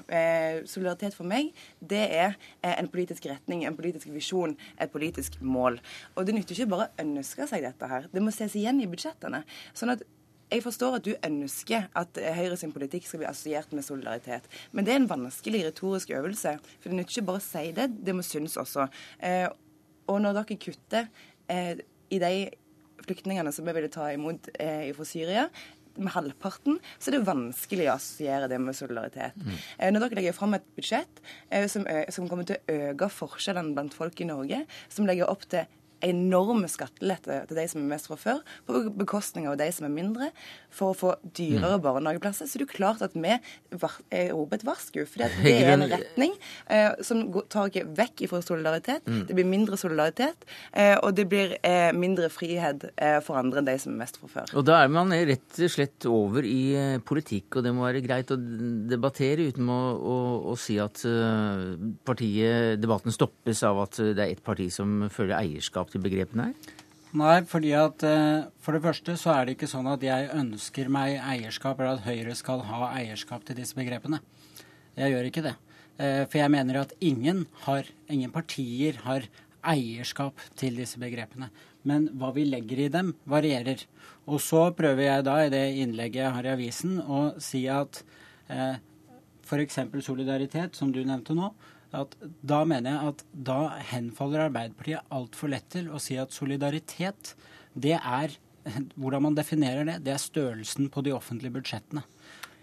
solidaritet for meg, det er en politisk retning, en politisk visjon, et politisk mål. Og det nytter ikke bare å ønske seg dette her. Det må ses igjen i budsjettene. sånn at jeg forstår at du ønsker at Høyre sin politikk skal bli assosiert med solidaritet. Men det er en vanskelig retorisk øvelse. For det nytter ikke bare å si det, det må synes også. Eh, og når dere kutter eh, i de flyktningene som vi ville ta imot eh, fra Syria, med halvparten, så er det vanskelig å assosiere det med solidaritet. Mm. Eh, når dere legger fram et budsjett som, som, kommer til å øke forskjellene blant folk i Norge, som legger opp til enorme skattelette til de som er mest fra før, på bekostning av de som er mindre, for å få dyrere mm. barnehageplasser. Så det er jo klart at vi roper et varsku. For det er en retning eh, som tar ikke vekk fra solidaritet. Mm. Det blir mindre solidaritet, eh, og det blir eh, mindre frihet eh, for andre enn de som er mest fra før. Og da er man rett og slett over i eh, politikk, og det må være greit å debattere uten å, å, å si at uh, partiet, debatten stoppes av at det er ett parti som føler eierskap til begrepene her? Nei, fordi at uh, for det første så er det ikke sånn at jeg ønsker meg eierskap, eller at Høyre skal ha eierskap til disse begrepene. Jeg gjør ikke det. Uh, for jeg mener at ingen har, ingen partier har eierskap til disse begrepene. Men hva vi legger i dem, varierer. Og så prøver jeg da i det innlegget jeg har i avisen, å si at eh, f.eks. solidaritet, som du nevnte nå, at da mener jeg at da henfaller Arbeiderpartiet altfor lett til å si at solidaritet, det er hvordan man definerer det, det er størrelsen på de offentlige budsjettene.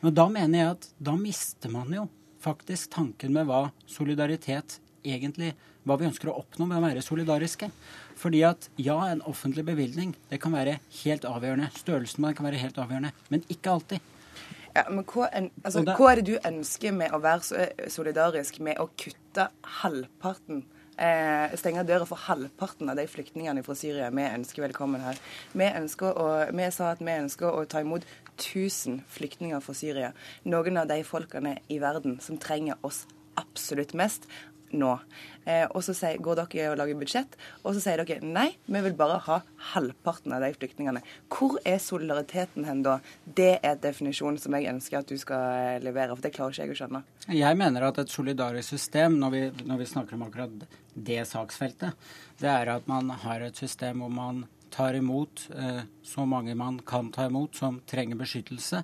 Men da mener jeg at da mister man jo faktisk tanken med hva solidaritet egentlig Hva vi ønsker å oppnå med å være solidariske. Fordi at ja, en offentlig bevilgning det kan være helt avgjørende. Størrelsen på den kan være helt avgjørende, men ikke alltid. Ja, men hva, en, altså, hva, er det du ønsker med å være eh, solidarisk med å kutte halvparten eh, Stenge døra for halvparten av de flyktningene fra Syria vi ønsker velkommen her. Vi, å, vi sa at vi ønsker å ta imot 1000 flyktninger fra Syria. Noen av de folkene i verden som trenger oss absolutt mest nå. Eh, og så sier, går dere og lager budsjett, og så sier dere nei, vi vil bare ha halvparten av de flyktningene. Hvor er solidariteten hen da? Det er definisjonen som jeg ønsker at du skal eh, levere, for det klarer ikke jeg å skjønne. Jeg mener at et solidarisk system, når vi, når vi snakker om akkurat det saksfeltet, det er at man har et system hvor man tar imot eh, så mange man kan ta imot som trenger beskyttelse.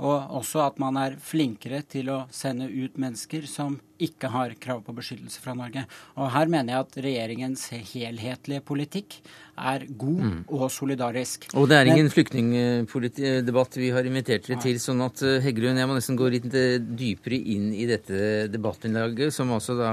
Og også at man er flinkere til å sende ut mennesker som ikke har krav på beskyttelse fra Norge. Og her mener jeg at regjeringens helhetlige politikk er god mm. og solidarisk. Og det er ingen flyktningdebatt vi har invitert dere til, sånn at eh, Heggelund, jeg må nesten gå litt dypere inn i dette debattinnlaget, som altså da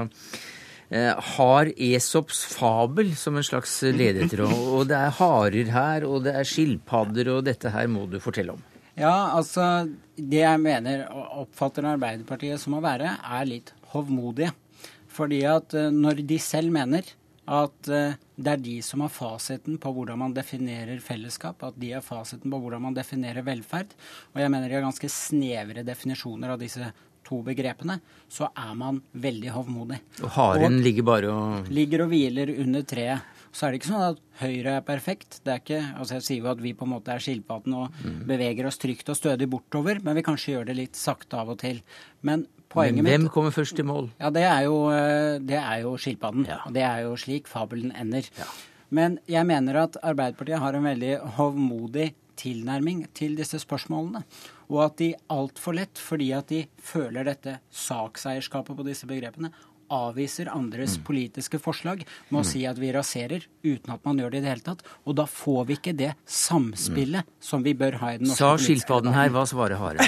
eh, har Esops fabel som en slags ledetråd. Og det er harer her, og det er skilpadder, og dette her må du fortelle om. Ja, altså Det jeg mener og oppfatter Arbeiderpartiet som å være, er litt hovmodige. Fordi at eh, når de selv mener at eh, det er de som har fasiten på hvordan man definerer fellesskap, at de har fasiten på hvordan man definerer velferd, og jeg mener de har ganske snevre definisjoner av disse to begrepene, så er man veldig hovmodig. Og haren og ligger bare og Ligger og hviler under treet. Så er det ikke sånn at Høyre er perfekt. Det er ikke, altså Jeg sier jo at vi på en måte er skilpadden og mm. beveger oss trygt og stødig bortover, men vi kanskje gjør det litt sakte av og til. Men poenget men hvem mitt, kommer først til mål? Ja, Det er jo, eh, det er jo skilpadden. Ja. Og det er jo slik fabelen ender. Ja. Men jeg mener at Arbeiderpartiet har en veldig hovmodig tilnærming til disse spørsmålene. Og at de altfor lett, fordi at de føler dette sakseierskapet på disse begrepene, avviser andres mm. politiske forslag med å mm. si at vi raserer, uten at man gjør det i det hele tatt. Og da får vi ikke det samspillet mm. som vi bør ha i den norske Sa skilpadden her, hva svarer haren?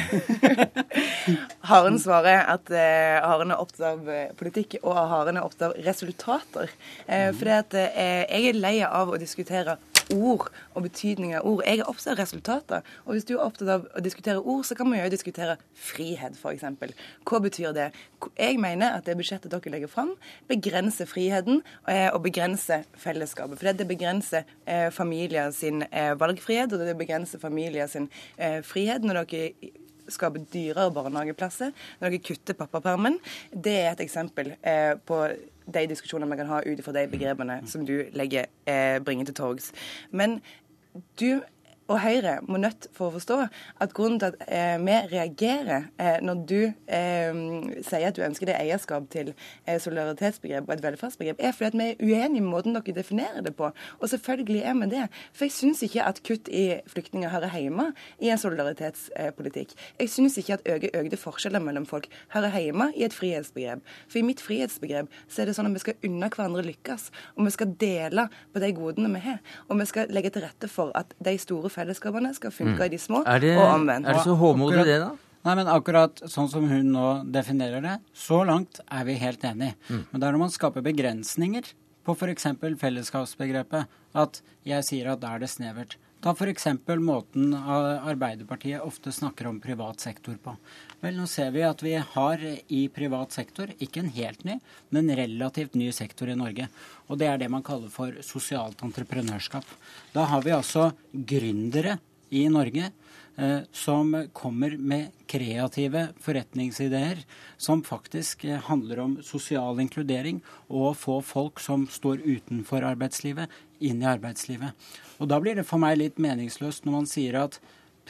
haren svarer at eh, haren er opptatt av eh, politikk, og haren er opptatt av resultater. Eh, fordi at eh, jeg er lei av å diskutere ord og betydning av ord. Jeg er opptatt av resultater. Og hvis du er opptatt av å diskutere ord, så kan man jo diskutere frihet, f.eks. Hva betyr det? Jeg mener at det budsjettet dere legger fram, begrenser friheten eh, og begrenser fellesskapet. For det begrenser eh, familier sin eh, valgfrihet, og det begrenser familier sin frihet når dere skaper dyrere barnehageplasser, når dere kutter pappapermen. Det er et eksempel på de diskusjonene vi kan ha ut ifra de begrepene som du legger, eh, bringer til torgs. Men du og Høyre må nødt for å forstå at grunnen til at eh, vi reagerer eh, når du eh, sier at du ønsker deg eierskap til eh, solidaritetsbegrep og et velferdsbegrep, er fordi at vi er uenige med måten dere definerer det på. Og selvfølgelig er vi det. For jeg syns ikke at kutt i flyktninger hører hjemme i en solidaritetspolitikk. Jeg syns ikke at øke, økte forskjeller mellom folk hører hjemme i et frihetsbegrep. For i mitt frihetsbegrep så er det sånn at vi skal unna hverandre lykkes, og vi skal dele på de godene vi har. Og vi skal legge til rette for at de store fellesskapene skal funke mm. i de små, det, og omvendt. Er det så håmodig det, da? Nei, men akkurat sånn som hun nå definerer det, så langt er vi helt enige. Mm. Men det er når man skaper begrensninger på f.eks. fellesskapsbegrepet. At jeg sier at da er det snevert. Ta f.eks. måten Arbeiderpartiet ofte snakker om privat sektor på. Vel, nå ser vi at vi har i privat sektor, ikke en helt ny, men en relativt ny sektor i Norge. Og det er det man kaller for sosialt entreprenørskap. Da har vi altså gründere i Norge eh, som kommer med kreative forretningsideer som faktisk eh, handler om sosial inkludering og å få folk som står utenfor arbeidslivet, inn i arbeidslivet. Og Da blir det for meg litt meningsløst når man sier at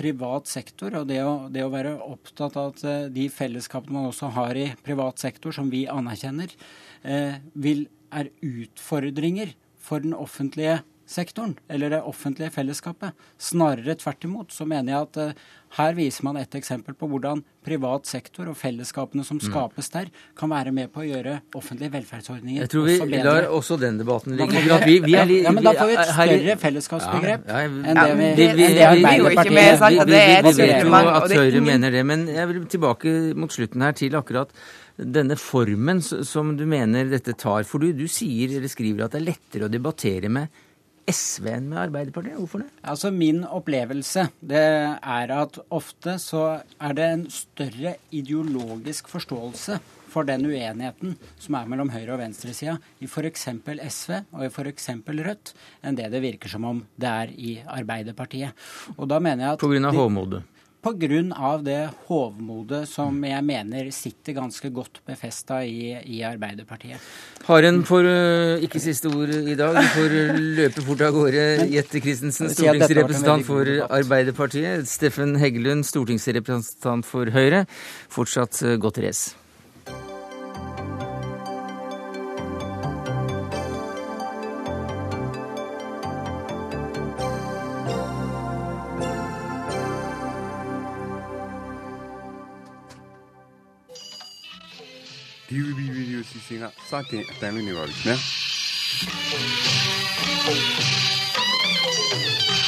privat sektor, og det å, det å, være opptatt av at eh, de fellesskapene man også har i privat sektor, som vi anerkjenner, eh, vil, er utfordringer for den offentlige sektoren, eller det offentlige fellesskapet. Snarere tvert imot så mener jeg at uh, her viser man et eksempel på hvordan privat sektor og fellesskapene som mm. skapes der, kan være med på å gjøre offentlige velferdsordninger Jeg tror vi lar også den debatten ligge. Vi, vi ja, ja, men da får vi et større fellesskapsbegrep ja, enn det vi, det, det Arbeiderpartiet Vi vet jo at Høyre mener det, men jeg vil tilbake mot slutten her til akkurat denne formen som du mener dette tar. For du, du sier eller skriver at det er lettere å debattere med SV enn med Arbeiderpartiet? Hvorfor det? Altså Min opplevelse det er at ofte så er det en større ideologisk forståelse for den uenigheten som er mellom høyre- og venstresida i f.eks. SV og i f.eks. Rødt, enn det det virker som om det er i Arbeiderpartiet. Og da mener jeg at... På grunn av hovmodet? Pga. det hovmodet som jeg mener sitter ganske godt befesta i, i Arbeiderpartiet. Haren får uh, ikke siste ord i dag. Du får uh, løpe fort av gårde. Jette Christensen, stortingsrepresentant for Arbeiderpartiet. Steffen Heggelund, stortingsrepresentant for Høyre. Fortsatt uh, godt race. ကစတင်အတန်လွှင့်နေပါပြီခင်ဗျာ။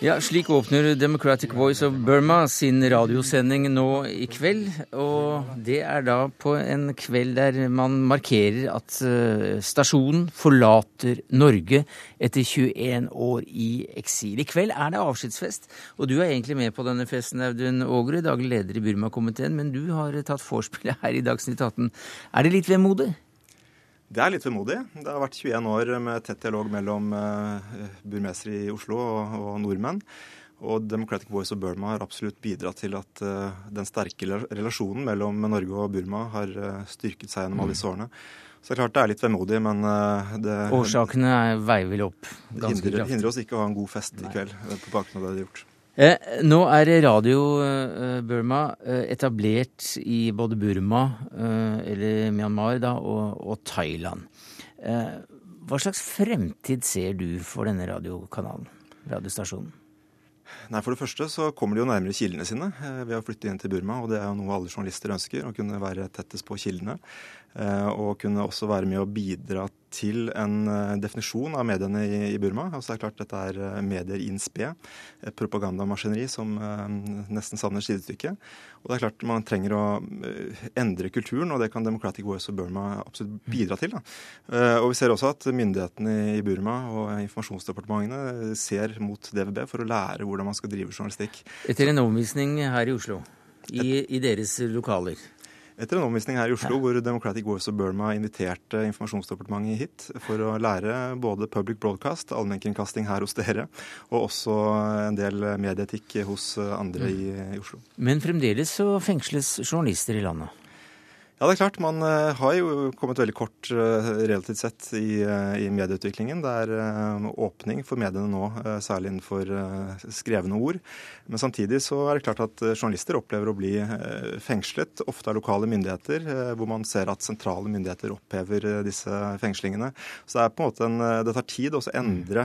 Ja, slik åpner Democratic Voice of Burma sin radiosending nå i kveld. Og det er da på en kveld der man markerer at eh, stasjonen forlater Norge etter 21 år i eksil. I kveld er det avskjedsfest, og du er egentlig med på denne festen, Audun Ågerud, daglig leder i Burma-komiteen, men du har tatt vorspielet her i Dagsnytt 18. Er det litt vemodig? Det er litt vemodig. Det har vært 21 år med tett dialog mellom uh, burmesere i Oslo og, og, nordmenn. Og Democratic Voice of Burma har absolutt bidratt til at uh, den sterke relasjonen mellom Norge og Burma har uh, styrket seg gjennom alle disse årene. Så det er klart det er litt vemodig, men det Årsakene veier vel opp ganske hindrer, kraftig. hindrer oss ikke å ha en god fest i kveld på bakgrunn av det de har gjort. Eh, nå er Radio eh, Burma eh, etablert i både Burma, eller Myanmar, da, og, og Thailand. Hva slags fremtid ser du for denne radiokanalen, radiostasjonen? Nei, For det første så kommer de jo nærmere kildene sine ved å flytte inn til Burma. Og det er jo noe alle journalister ønsker, å kunne være tettest på kildene. Og kunne også være med å bidra til en eh, definisjon av mediene i, Burma. Altså det er klart Dette er eh, medier in spe, et propagandamaskineri som eh, nesten savner sidestykke. Og det er klart Man trenger å endre kulturen, og det kan Democratic Voice of Burma absolutt bidra til. Da. Og Vi ser også at myndighetene i Burma og informasjonsdepartementene ser mot DVB for å lære hvordan man skal drive journalistikk. Etter en omvisning her i Oslo, i, i deres lokaler. Etter en omvisning her i Oslo ja. hvor Democratic Voice of Burma inviterte Informasjonsdepartementet hit for å lære både public broadcast, allmennkringkasting her hos dere, og også en del medieetikk hos andre mm. i, i Oslo. Men fremdeles så fengsles journalister i landet? Ja, det er klart. Man uh, har jo kommet veldig kort uh, relativt sett i, uh, i medieutviklingen. Det er åpning for mediene nå, særlig innenfor skrevne ord. Men samtidig så er det klart at journalister opplever å bli fengslet, ofte av lokale myndigheter, hvor man ser at sentrale myndigheter opphever disse fengslingene. Så det er på en måte en, det tar tid å endre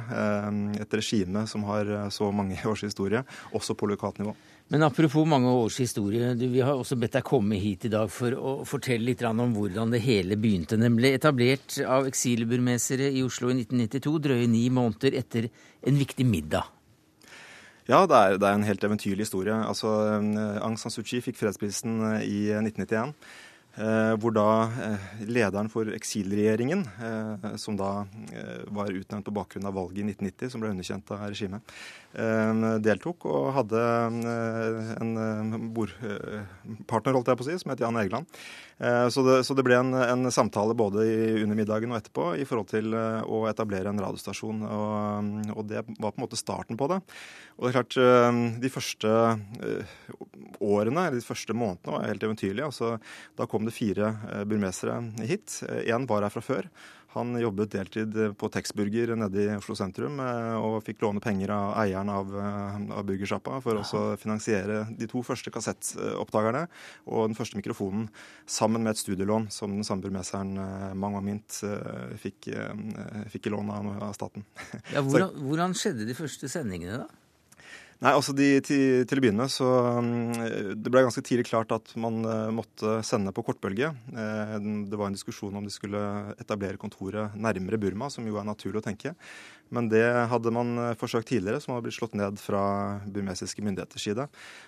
et regime som har så mange års historie, også på lokalt nivå. Men apropos mange års historie, du, vi har også bedt deg komme hit i dag for å fortelle litt om hvordan det hele begynte. Ble etablert av eksilburmesere i Oslo i 1992, drøye ni måneder etter en viktig middag. Ja, det er, det er en helt eventyrlig historie. Altså, Aung San Suu Kyi fikk fredsprisen i 1991. Eh, hvor da eh, lederen for eksilregjeringen, eh, som da var utnevnt på bakgrunn av valget i 1990, som ble underkjent av regimet, deltok og hadde en bordpartner, holdt jeg på å si, som het Jan Egeland. Eh, så det, så det ble en, en, samtale både under middagen og etterpå i forhold til eh, å etablere en radiostasjon. Og, og, det var på en måte starten på det. Og det er klart, eh, De første årene, eller de første månedene var helt eventyrlige. Altså, da kom det fire burmesere hit. Én var her fra før. Han jobbet deltid på Texburger nede i Oslo sentrum eh, og fikk låne penger av eieren av, eh, av burgersjappa for å finansiere de to første kassettopptakerne og den første mikrofonen sammen med et studielån som den samme burmeseren eh, Mang Mint fikk, fikk, i lån av, av staten. Ja, hvordan, hvordan skjedde de første sendingene, da? Nei, altså de, til, til, å begynne så mm, Det ble ganske tidlig klart at man uh, måtte sende på kortbølge. Uh, det var en diskusjon om de skulle etablere kontoret nærmere Burma, som jo er naturlig å tenke. Men det hadde man eh, forsøkt tidligere, som hadde blitt slått ned fra burmesiske myndigheters side.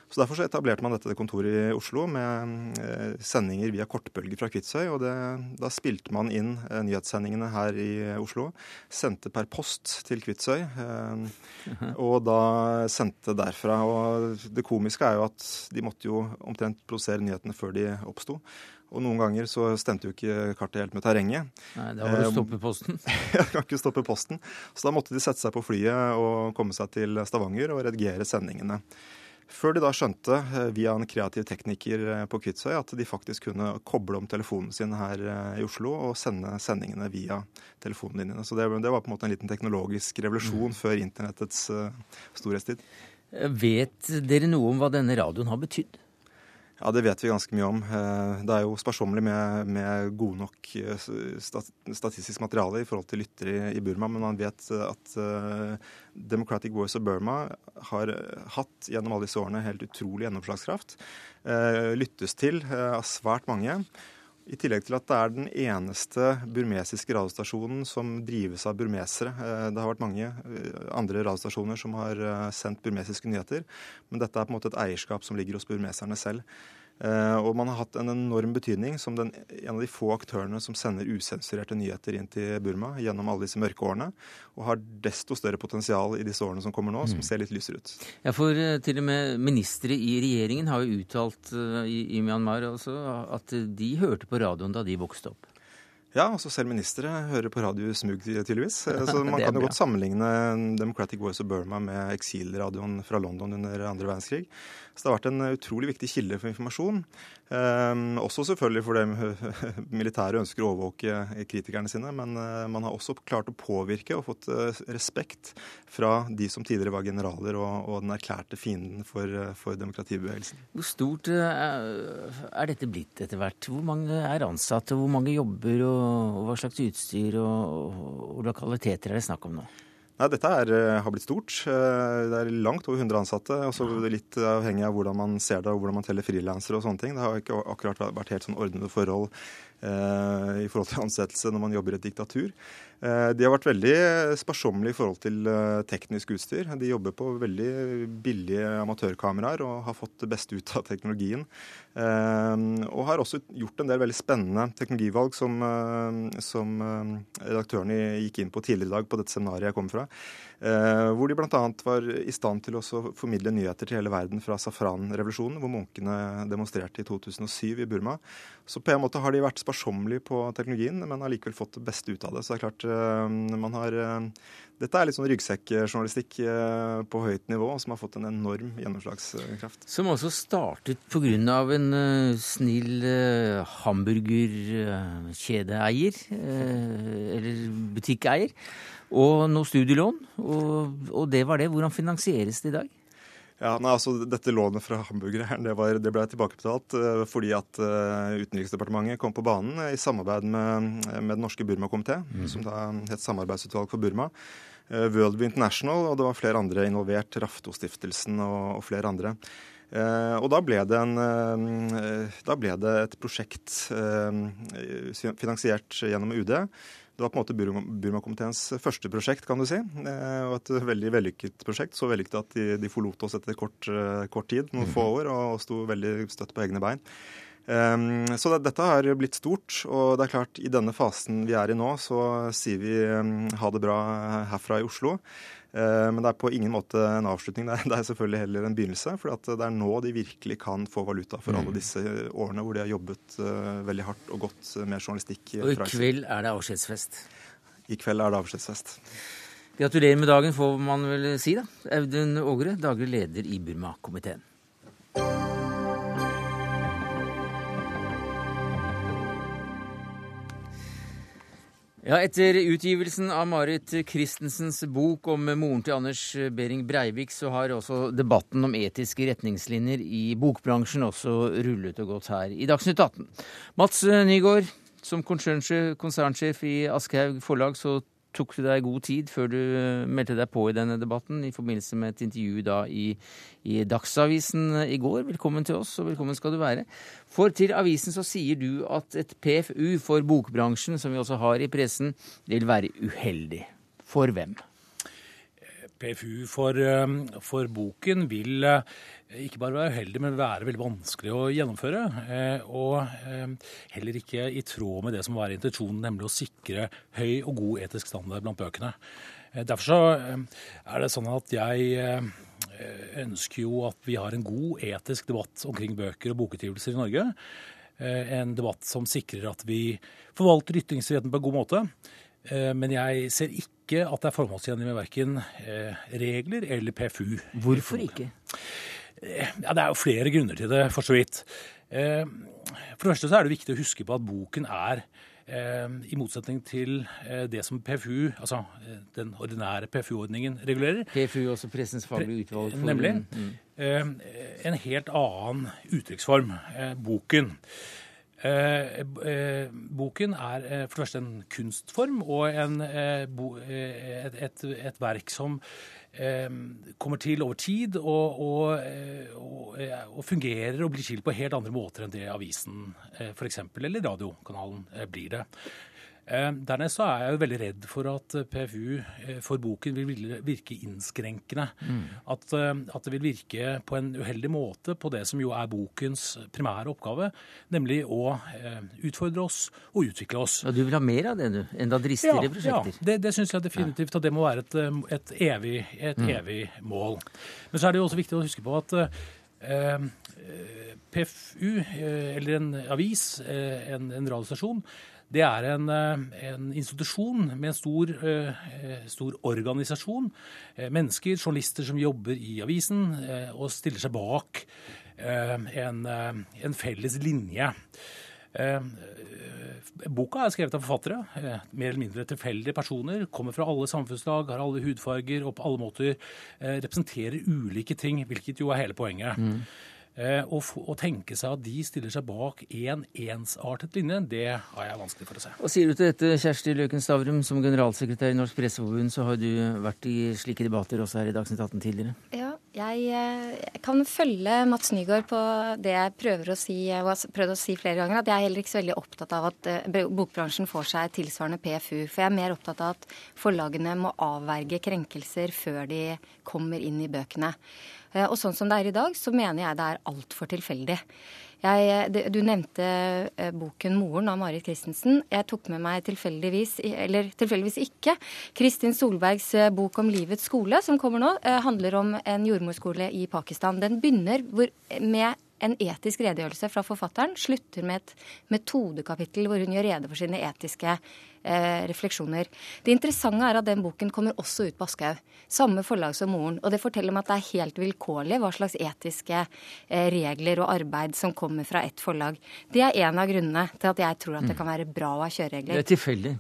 Så Derfor så etablerte man dette kontoret i Oslo med eh, sendinger via kortbølger fra Kvitsøy. og det, Da spilte man inn eh, nyhetssendingene her i Oslo. Sendte per post til Kvitsøy. Og da sendte derfra. Og det komiske er jo at de måtte jo omtrent produsere nyhetene før de oppsto. Og noen ganger så stemte jo ikke kartet helt med terrenget. Nei, Da var det stoppe posten? Jeg kan ikke stoppe posten. Så da måtte de sette seg på flyet og komme seg til Stavanger og redigere sendingene. Før de da skjønte, eh, via en kreativ tekniker eh, på Kvitsøy, at de faktisk kunne koble om telefonen sin her eh, i Oslo og sende sendingene via telefonlinjene. Så det, det var på en måte en liten teknologisk revolusjon mm. før internettets storhetstid. Vet dere noe om hva denne radioen har betydd? Ja, det vet vi ganske mye om. Eh, det er jo sparsommelig med, med god nok eh, statistisk materiale i forhold til lyttere i Burma, men man vet at uh, Democratic Voice of Burma har hatt gjennom alle disse årene helt utrolig gjennomslagskraft. Lyttes til av svært mange. I tillegg til at det er den eneste burmesiske radiostasjonen som drives av burmesere. Eh, det har vært mange eh, andre radiostasjoner som har eh, sendt burmesiske nyheter, men dette er på en måte et eierskap som ligger hos burmeserne selv. Eh, og man har hatt en enorm betydning som den, en av de få aktørene som sender usensurerte nyheter inn til Burma gjennom alle disse mørke årene, og har desto større potensial i disse årene som kommer nå, som mm. ser litt lysere ut. Ja, for eh, til og med ministre i regjeringen har jo uttalt eh, i, i Myanmar også at de hørte på radioen da de vokste opp. Ja, også selv ministre hører på radio smug, tydeligvis. Så man kan jo godt sammenligne Democratic Voice of Burma med eksilradioen fra London under andre verdenskrig. Så det har vært en utrolig viktig kilde for informasjon. Um, også selvfølgelig fordi militære ønsker å overvåke kritikerne sine. Men uh, man har også klart å påvirke og fått uh, respekt fra de som tidligere var generaler og, og den erklærte fienden for, uh, for demokratibevegelsen. Hvor stort er dette blitt etter hvert? Hvor mange er ansatte, hvor mange jobber, og, og hva slags utstyr og, og lokaliteter er det snakk om nå? Nei, Dette er, eh, har blitt stort. Eh, det er langt over 100 ansatte. og så Litt avhengig av hvordan man ser det og hvordan man teller frilansere og sånne ting. Det har ikke akkurat vært helt sånn ordnede forhold i forhold til ansettelse når man jobber i et diktatur. Eh, de har vært veldig sparsommelige i forhold til eh, teknisk utstyr. De jobber på veldig billige amatørkameraer og har fått det beste ut av teknologien. Eh, og har også gjort en del veldig spennende teknologivalg som, som redaktørene gikk inn på tidligere i dag på dette seminaret jeg kom fra. Hvor de bl.a. var i stand til å formidle nyheter til hele verden fra safranrevolusjonen, hvor munkene demonstrerte i 2007 i Burma. Så på en måte har de vært sparsommelige på teknologien, men har likevel fått det beste ut av det. Så det er klart Eh, man har eh, dette er litt sånn ryggsekkjournalistikk eh, på høyt nivå, som har fått en enorm gjennomslagskraft. Som også startet pga. en snill hamburgerkjedeeier, eller butikkeier, og noe studielån. Og, og det var det. Hvordan finansieres det i dag? Ja, nei, altså Dette lånet fra hamburgeren det, var, det ble tilbakebetalt uh, fordi at uh, Utenriksdepartementet kom på banen uh, i samarbeid med, med Den norske Burma-komité, mm. som da het Samarbeidsutvalg for Burma. Worldview International, og det var flere andre involvert. Raftostiftelsen og, og flere andre. og da ble, det en, da ble det et prosjekt finansiert gjennom UD Det var på en måte Burma-komiteens første prosjekt, kan du si. Og et veldig vellykket prosjekt. Så vellykket at de, de forlot oss etter kort, kort tid, noen få år, og sto veldig støtt på egne bein. Um, så det, dette har blitt stort, og det er klart i denne fasen vi er i nå, så sier vi um, ha det bra herfra i Oslo. Uh, men det er på ingen måte en avslutning. Det er, selvfølgelig heller en begynnelse. For det er nå de virkelig kan få valuta for alle mm. disse årene hvor de har jobbet uh, veldig hardt og godt med journalistikk. Og i kveld er det avskjedsfest? I kveld er det avskjedsfest. Gratulerer med dagen, får man vel si, da. Audun Ågre, daglig leder i Burma-komiteen. Ja, Etter utgivelsen av Marit Christensens bok om moren til Anders Behring Breivik, så har også debatten om etiske retningslinjer i bokbransjen også rullet og gått her i Dagsnytt 18. Mats Nygaard, som konsernsjef i Aschehoug forlag, så tok du deg god tid før du eh, meldte deg på i denne debatten i forbindelse med et intervju da i, i, Dagsavisen eh, i går. Velkommen til oss, og velkommen skal du være. For til avisen så sier du at et PFU for bokbransjen, som vi også har i pressen, vil være uheldig. For hvem? PFU for, eh, for boken vil ikke bare være uheldig, men være veldig vanskelig å gjennomføre. Eh, og eh, heller ikke i tråd med det som var intensjonen, nemlig å sikre høy og god etisk standard blant bøkene. Eh, derfor så er det sånn at jeg ønsker jo at vi har en god etisk debatt omkring bøker og bokutgivelser i Norge. En debatt som sikrer at vi forvalter ytringsfriheten på en god måte. Men jeg ser ikke at det er formålstjenlig med verken regler eller PFU. Hvorfor ikke? Eh, ja, Det er jo flere grunner til det, for så vidt. Eh, for det første så er det viktig å huske på at boken er, eh, i motsetning til det som PFU, altså den ordinære PFU-ordningen, regulerer PFU, også Pressens faglige utvalg. For, nemlig. Mm. En helt annen uttrykksform. Boken. boken er for det første en kunstform og en, et, et, et verk som Eh, kommer til over tid og, og, eh, og, eh, og, fungerer og blir skilt på helt andre måter enn det avisen f.eks. eller radiokanalen blir det. Dernest så er jeg jo veldig redd for at PFU for boken vil virke innskrenkende. Mm. At, at, det vil virke på en uheldig måte på det som jo er bokens primære oppgave, nemlig å utfordre oss og utvikle oss. Ja, Du vil ha mer av det, du? Enda dristigere ja, prosjekter? Ja, det, det syns jeg definitivt at det må være et, et, evig, et mm. evig, mål. Men så er det jo også viktig å huske på at eh, PFU, eller en avis, en, en radiostasjon, det er en, eh, en institusjon med en stor, eh, stor, organisasjon. Eh, mennesker, journalister som jobber i avisen og stiller seg bak en, en felles linje. Boka er skrevet av forfattere, mer eller mindre tilfeldige personer. Kommer fra alle samfunnslag, har alle hudfarger og på alle måter representerer ulike ting, hvilket jo er hele poenget. Mm. Eh, å, å, tenke seg at de stiller seg bak en ensartet linje, det har jeg vanskelig for å se. Og Sier du til dette, Kjersti Løken Stavrum, som generalsekretær i Norsk Presseforbund, så har du vært i slike debatter også her i Dagsnytt 18 tidligere? Ja, jeg, jeg, eh, kan følge Mats Nygaard på det jeg prøver å si, og har prøvd å si flere ganger, at jeg er heller ikke så veldig opptatt av at eh, bokbransjen får seg tilsvarende PFU. For jeg er mer opptatt av at forlagene må avverge krenkelser før de kommer inn i bøkene. Eh, og sånn som det er i dag, så mener jeg det er altfor tilfeldig. Jeg, du nevnte eh, boken 'Moren' av Marit Christensen. Jeg tok med meg tilfeldigvis, eller tilfeldigvis ikke, Kristin Solbergs eh, bok om livets skole, som kommer nå. Handler om en jordmorskole i Pakistan. Den begynner med en etisk redegjørelse fra forfatteren, slutter med et metodekapittel hvor hun gjør rede for sine etiske eh, refleksjoner. Det interessante er at den boken kommer også ut på Aschehoug. Samme forlag som moren. Og det forteller meg at det er helt vilkårlig hva slags etiske eh, regler og arbeid som kommer fra ett forlag. Det er en av grunnene til at jeg tror at det mm. kan være bra å ha kjøreregler. Det er tilfeldig.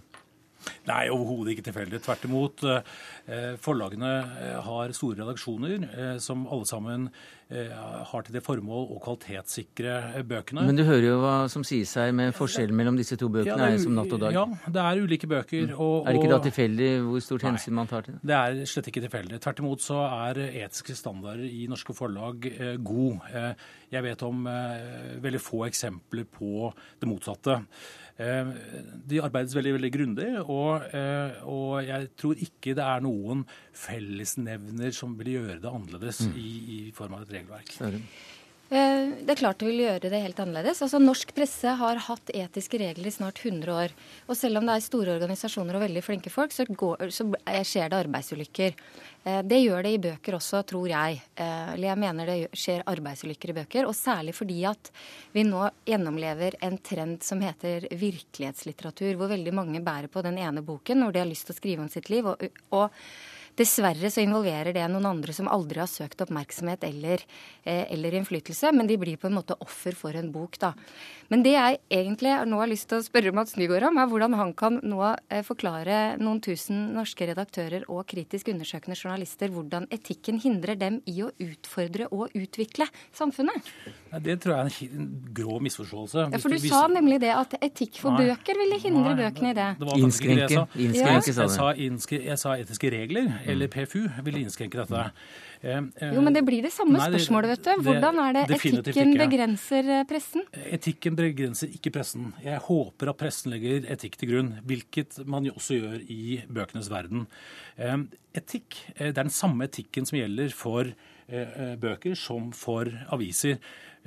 Nei, overhodet ikke tilfeldig. Tvert imot. Eh, forlagene eh, har store redaksjoner eh, som alle sammen har til det formål å kvalitetssikre bøkene. Men du hører jo hva som sies her med forskjellen mellom disse to bøkene. Ja, er, er som natt og dag. Ja, det er ulike bøker. Mm. Og, er det ikke da tilfeldig hvor stort hensyn man tar til det? Det er slett ikke tilfeldig. Tvert imot så er etiske standarder i norske forlag eh, god. Jeg vet om eh, veldig få eksempler på det motsatte. De arbeides veldig veldig grundig, og, og, jeg tror ikke det er noen fellesnevner som vil gjøre det annerledes mm. i, i, form av et regelverk. Eh, det er klart det vil gjøre det helt annerledes. Altså, norsk presse har hatt etiske regler i snart 100 år. Og selv om det er store organisasjoner og veldig flinke folk, så, går, så skjer det arbeidsulykker. Eh, det gjør det i bøker også, tror jeg. Eh, eller jeg mener det skjer arbeidsulykker i bøker. Og særlig fordi at vi nå gjennomlever en trend som heter virkelighetslitteratur, hvor veldig mange bærer på den ene boken når de har lyst til å skrive om sitt liv. og, og Dessverre så involverer det noen andre som aldri har søkt oppmerksomhet eller, eh, eller, innflytelse, men de blir på en måte offer for en bok, da. Men det jeg egentlig nå har lyst til å spørre Mats Nygaard om, er hvordan han kan nå eh, forklare noen tusen norske redaktører og kritisk undersøkende journalister hvordan etikken hindrer dem i å utfordre og utvikle samfunnet. Det tror jeg er en grå misforståelse. Ja, for du sa nemlig det at etikk for nei, bøker ville hindre nei, bøkene i det. det innskrenke. Innskrenke, sa du. Jeg, jeg sa etiske regler eller PFU, ville innskrenke dette. Eh, eh, jo, men det blir det samme nei, spørsmålet, vet du. Hvordan er det etikken begrenser eh, pressen? Etikken begrenser ikke pressen. Jeg håper at pressen legger etikk til grunn, hvilket man jo også gjør i bøkenes verden. Etikk, det er den samme etikken som gjelder for bøker som for aviser.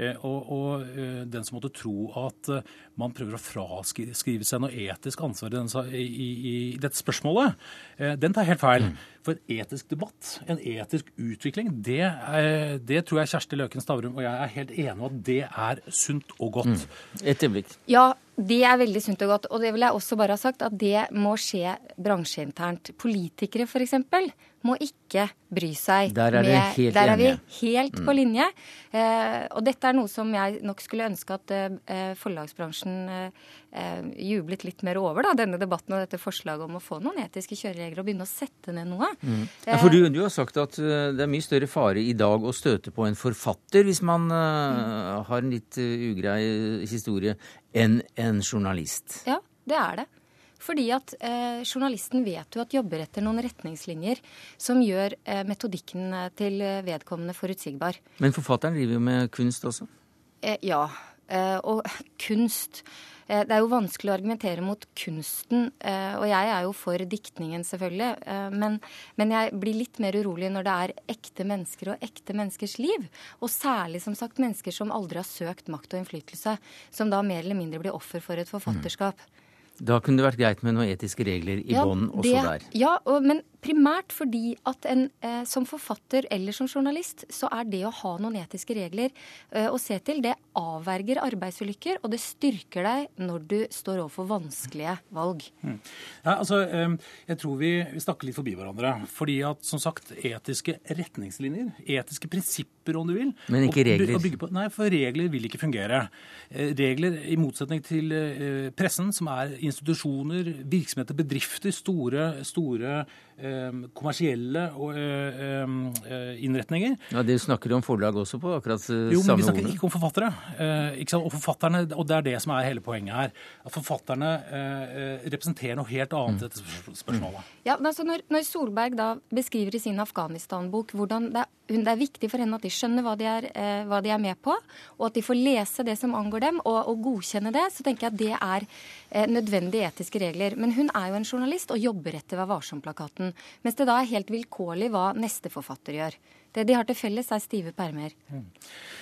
Eh, og, og, eh, den som måtte tro at eh, man prøver å fraskrive seg noe etisk ansvar i, i, i, dette spørsmålet, den tar helt feil. For en etisk debatt, en etisk utvikling, det, det, tror jeg Kjersti Løken Stavrum og jeg er helt enige om at det er sunt og godt. Mm. Et øyeblikk. Ja, det er veldig sunt og godt. Og det vil jeg også bare ha sagt at det må skje bransjeinternt. Politikere f.eks. må ikke bry seg. Der er, med, helt, der er vi helt mm. på linje. Eh, og dette er noe som jeg nok skulle ønske at eh, forlagsbransjen eh, jublet litt mer over, da, denne debatten og dette forslaget om å få noen etiske kjøreregler og begynne å sette ned noe. Mm. Ja, for du, du, har sagt at det er mye større fare i dag å støte på en forfatter hvis man mm. har en litt ugrei historie, enn en journalist. Ja, det er det. Fordi at eh, journalisten vet jo at jobber etter noen retningslinjer som gjør eh, metodikken til vedkommende forutsigbar. Men forfatteren driver jo med kunst også? Eh, ja. Eh, og kunst eh, Det er jo vanskelig å argumentere mot kunsten, eh, og jeg er jo for diktningen, selvfølgelig. Men, men, jeg blir litt mer urolig når det er ekte mennesker og ekte menneskers liv. Og særlig som sagt mennesker som aldri har søkt makt og innflytelse. Som da mer eller mindre blir offer for et forfatterskap. Mm. Da kunne det vært greit med noen etiske regler i ja, bånn også der. Ja, og, men primært fordi at en, eh, som forfatter eller som journalist, så er det å ha noen etiske regler eh, å se til, det avverger arbeidsulykker, og det styrker deg når du står overfor vanskelige valg. Mm. Ja, altså, eh, jeg tror vi, vi, snakker litt forbi hverandre. Fordi at, som sagt, etiske retningslinjer, etiske prinsipper om du vil Men ikke regler? Og, og på, nei, for regler vil ikke fungere. Eh, regler, i motsetning til eh, pressen, som er institusjoner, virksomheter, bedrifter, store, store eh, kommersielle eh, eh, innretninger. Ja, Det snakker du om forlag også på akkurat samme ord? Jo, men vi snakker ordene. ikke om forfattere. Ikke og forfatterne, og det er det som er hele poenget her. At forfatterne representerer noe helt annet i dette spørsmålet. Ja, altså når, når, Solberg da beskriver i sin Afghanistan-bok hvordan det er, det er, viktig for henne at de skjønner hva de, er, hva de, er, med på, og at de får lese det som angår dem, og, og godkjenne det, så tenker jeg at det er nødvendige etiske regler. Men hun er jo en journalist og jobber etter Vær varsom-plakaten. Mens det da er helt vilkårlig hva neste forfatter gjør. Det de har til felles, er stive permer. Mm.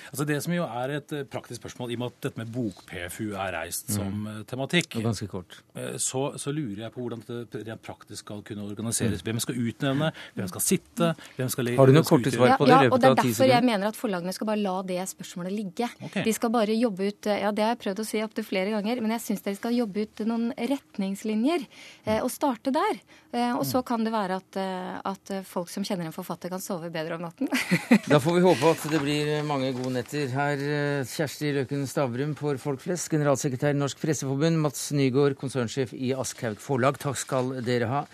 Altså Det som jo er et eh, praktisk spørsmål, i og med at dette med bok-PFU er reist mm. som mm. tematikk, og ganske kort. Eh, så, så, lurer jeg på hvordan det rent praktisk skal kunne organiseres. Mm. Hvem skal utnevne, hvem skal sitte, hvem skal Har du noen korte svar på det? Ja, ja, og Det er derfor jeg mener at forlagene skal bare la det spørsmålet ligge. Okay. De skal bare jobbe ut Ja, det har jeg prøvd å si opptil flere ganger, men jeg syns dere skal jobbe ut noen retningslinjer, eh, og starte der. Eh, og så kan det være at, at folk som kjenner en forfatter, kan sove bedre om natten debatten. da får vi håpe at det blir mange gode netter. Her eh, Kjersti Løken Stavrum for Folk flest, generalsekretær i Norsk Presseforbund, Mats Nygaard, konsernsjef i Aschhaug Forlag. Takk skal dere ha.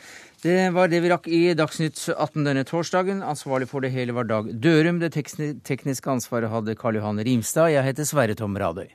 Det var det vi rakk i Dagsnytt 18 denne torsdagen. Ansvarlig for det hele var Dag Dørum. Det tekniske ansvaret hadde Karl Johan Rimstad. Jeg heter Sverre Tom Radøy.